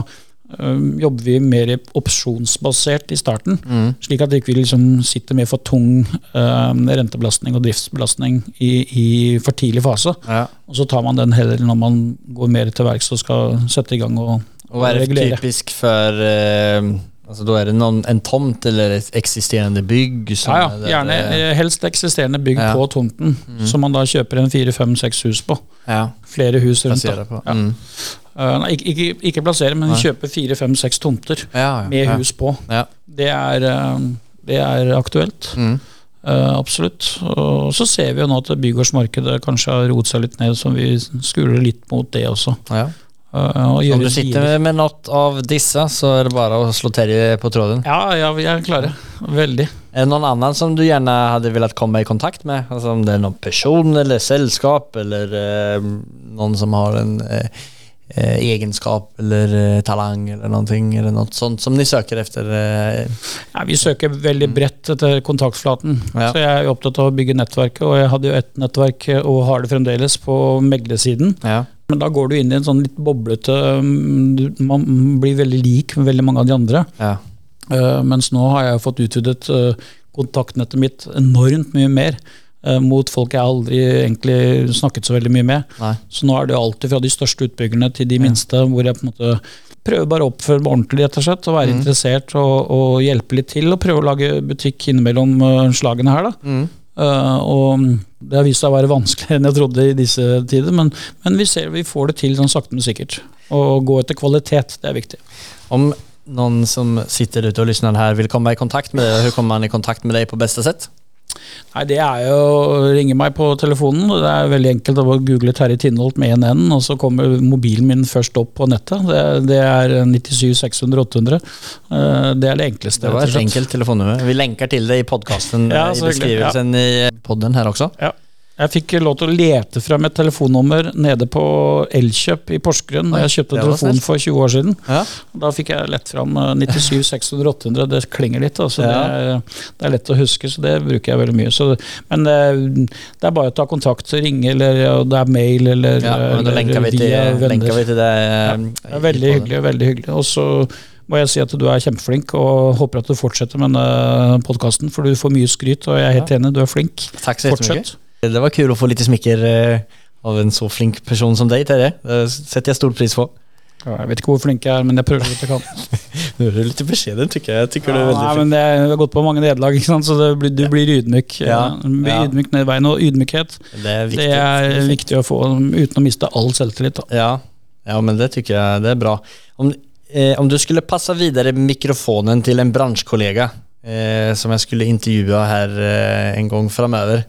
eh, jobber vi mer opsjonsbasert i starten. Mm. Slik at vi ikke liksom sitter med for tung eh, rentebelastning og driftsbelastning i, i for tidlig fase. Ja. Og så tar man den heller når man går mer til verks og skal sette i gang og, og, og regulere. det regulera. typisk for eh, alltså Da er det noen, en tomt eller et eksisterende bygg? Som Ja, ja, gjerne det- helst eksisterende bygg Ja. på tomten, som man da kjøper en fire, fem, seks hus på. Ja, Flere hus rundt. da. Mm. Eh, nei, ikke, ikke, ikke plassere, men Nei. kjøpe fire, fem, seks tomter med hus på. Ja. Det er, eh, det er aktuelt. Mm. Uh, absolutt. Og så ser vi jo nå at bygårdsmarkedet kanskje har roet seg litt ned, så vi skuler litt mot det også. Ja. Og Om du sitter med, noe av disse, så er det bare å slå Terje på tråden. Ja, ja, vi er klare. Veldig. Er det noen annen som du gjerne hadde villet komme i kontakt med? Altså om det er noen person eller selskap, eller eh, noen som har en eh, eh, egenskap eller eh, talang eller någonting eller noe sånt som de søker efter? Eh, Ja, vi søker veldig bredt etter kontaktflaten. Ja. Så jeg er opptatt av å bygge nettverket, og jeg hadde jo ett nettverk eh, og har det fremdeles på meglersiden. ja. Men da går du inn i en sånn litt boblete um, Man blir veldig lik med veldig mange av de andre. Ja. Eh, mens nå har jeg fått utvidet eh, kontaktnettet mitt enormt mye mer. eh, mot folk jeg aldri egentlig snakket så veldig mye med. Nei. Så nå er det alltid fra de største utbyggerne til de minste, hvor jeg på en måte prøver bare å oppføre meg ordentlig, rett og slett. Og være interessert og, og hjelpe litt til, og prøve å lage butikk innimellom slagene her. da. Mm. Og det har vist seg å være vanskeligere enn jeg trodde i disse tider, men, men vi ser vi får det til sånn sakte, men sikkert. Å gå etter kvalitet, det er viktig. Om noen som sitter ute og lytter her, vil komme i kontakt med deg, hvordan kommer man i kontakt med deg på beste sätt? Nei, Det er jo å ringe meg på telefonen. Det er veldig enkelt å google Terje Tindholt med 1N, og så kommer mobilen min først opp på nettet. Det, det er 97 600 800. Eh, Det er det enkleste. Det var slett. enkelt telefonnummer. Vi lenker til det i podcasten, Ja, i beskrivelsen ja. i podden her også. Ja. Jeg fikk lov til å lete frem et telefonnummer nede på Elkjøp i Porsgrunn da jeg kjøpte telefon for 20 år siden. Ja. Da fikk jeg lett fram eh, 97 600 800. Det klinger litt, altså. Ja. Det, er, det er lett å huske, så det bruker jeg veldig mye. Så, men det, det er bare å ta kontakt, ringe, eller det er mail, eller, Ja, eller länkar vi er venner. vi till det. ja, veldig hyggelig. veldig hyggelig. Og så må jeg si at du er kjempeflink, og håper at du fortsetter med denne podkasten, for du får mye skryt, og jeg er helt enig, du er flink. Takk så. Fortsett. Det var kul å få litt smicker eh, av en så flink person som deg, Terje. Det setter jeg stor pris på. Ja, Jeg vet ikke hvor flink jeg er, men jeg prøver så godt jeg kan. du er du beskjeden, tykker jeg. Jag tycker du er veldig flink. nei, men Jeg har gått på mange nederlag, så det blir, du blir ydmyk. Ja, ja. ydmyk ned veien, og ydmykhet Det er, viktig, det er viktig å få uten å miste all selvtillit. Da. Ja. Ja, men det tykker jeg det er bra. Om, eh, om du skulle passa videre mikrofonen til en bransjekollega eh, som jeg skulle intervjue her eh, en gang framover,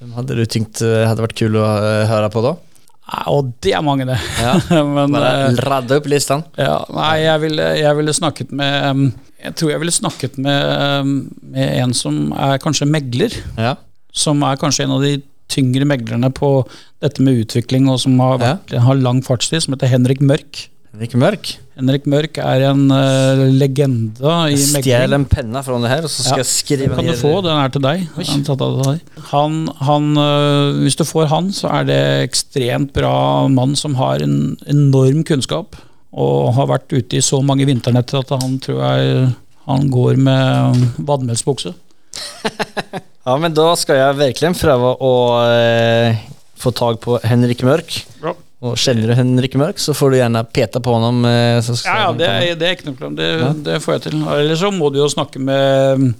hvem hadde du tenkt hadde vært varit kul å høre höra på da? Nei, Og det er mange, det. Ja, Men Bare radde opp listen. listan. ja, nei, jeg ville, jeg ville snakket med um, Jeg tror jeg ville snakket med, um, med en som er kanskje megler. Ja. Som er kanskje en av de tyngre meglerne på dette med utvikling, og som har, vært, har lang fartstid, som heter Henrik Mørk. Henrik Mörk. Henrik Mørk er en uh, legende i Stjäl Stjel en penne fra det her, og så skal Ja, jag Den Kan du få, den er til deg. Han, han, han øh, Hvis du får han, så er det ekstremt bra mann som har en enorm kunnskap. Og har vært ute i så mange vinternetter at han tror jeg han går med vadmelsbukse. Ja, men da skal jeg verkligen prøve å uh, få tag på Henrik Mørk. Bra. Och Kjenner du Henrik Mørk, så får du gjerne peta på ham. Eh, Ja, ja det, er, det er ikke noe problem. Det, det får jeg til. Eller så må du jo snakke med,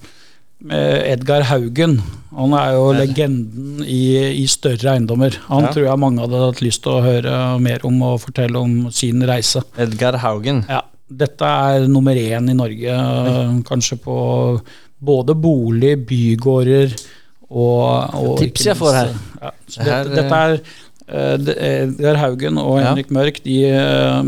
med Edgar Haugen. Han er jo legenden i, i større eiendommer. Han Ja. tror jeg mange hadde hatt lyst til å høre mer om og fortelle om sin reise. Edgar Haugen. Ja, dette er nummer én i Norge, kanskje på både bolig, bygårder og, og Tips jeg får her. Ja, så Det her, dette, dette er øh, det- Edgar Haugen og Ja. Henrik Mørk. De, øh,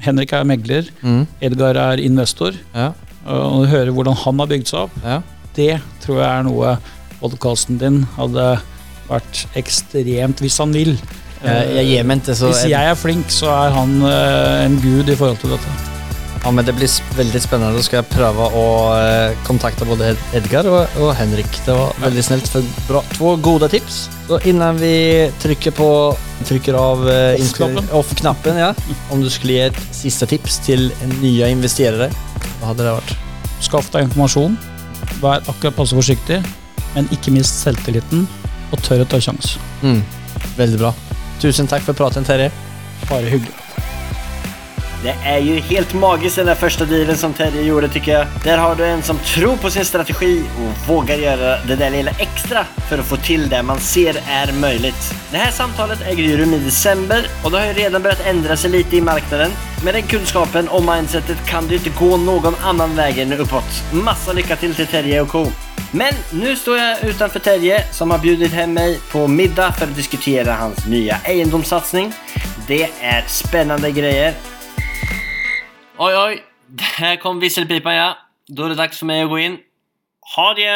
Henrik er megler, Mm. Edgar er investor. Ja, Og du hører hvordan han har bygd seg opp. ja. Det tror jeg er noe podkasten din hadde vært ekstremt hvis han vil. Jeg, jeg, inte så... Hvis jeg er flink, så er han en gud i forhold til dette. Ja, men det blir veldig spennende. Da skal jeg prøve å kontakte eh, kontakta både Edgar og, og Henrik. Det var veldig snilt. för bra, två gode tips. Så innan vi trykker på trykker av eh, Off-knappen. off-knappen, ja. Om du skulle gi et siste tips til nye investerere, hva hadde det vært? Skaff deg informasjon. Vær akkurat passe forsiktig, men ikke mist selvtilliten, og tør å ta sjansen. Mm. Veldig bra. Tusen takk for praten Terje. Bare hyggelig. Det är ju helt magiskt den där första dealen som Terje gjorde tycker jag. Där har du en som tror på sin strategi och vågar göra det där lilla extra för att få till det man ser är möjligt. Det här samtalet ju rum i december och det har ju redan börjat ändra sig lite i marknaden. Med den kunskapen och mindsetet kan du inte gå någon annan väg än uppåt. Massa lycka till till Terje och Co. Men nu står jag utanför Terje som har bjudit hem mig på middag för att diskutera hans nya egendomssatsning. Det är spännande grejer. Oj, oi, der kom visselpipa, ja. Da er det dags for meg å gå inn. Ha det!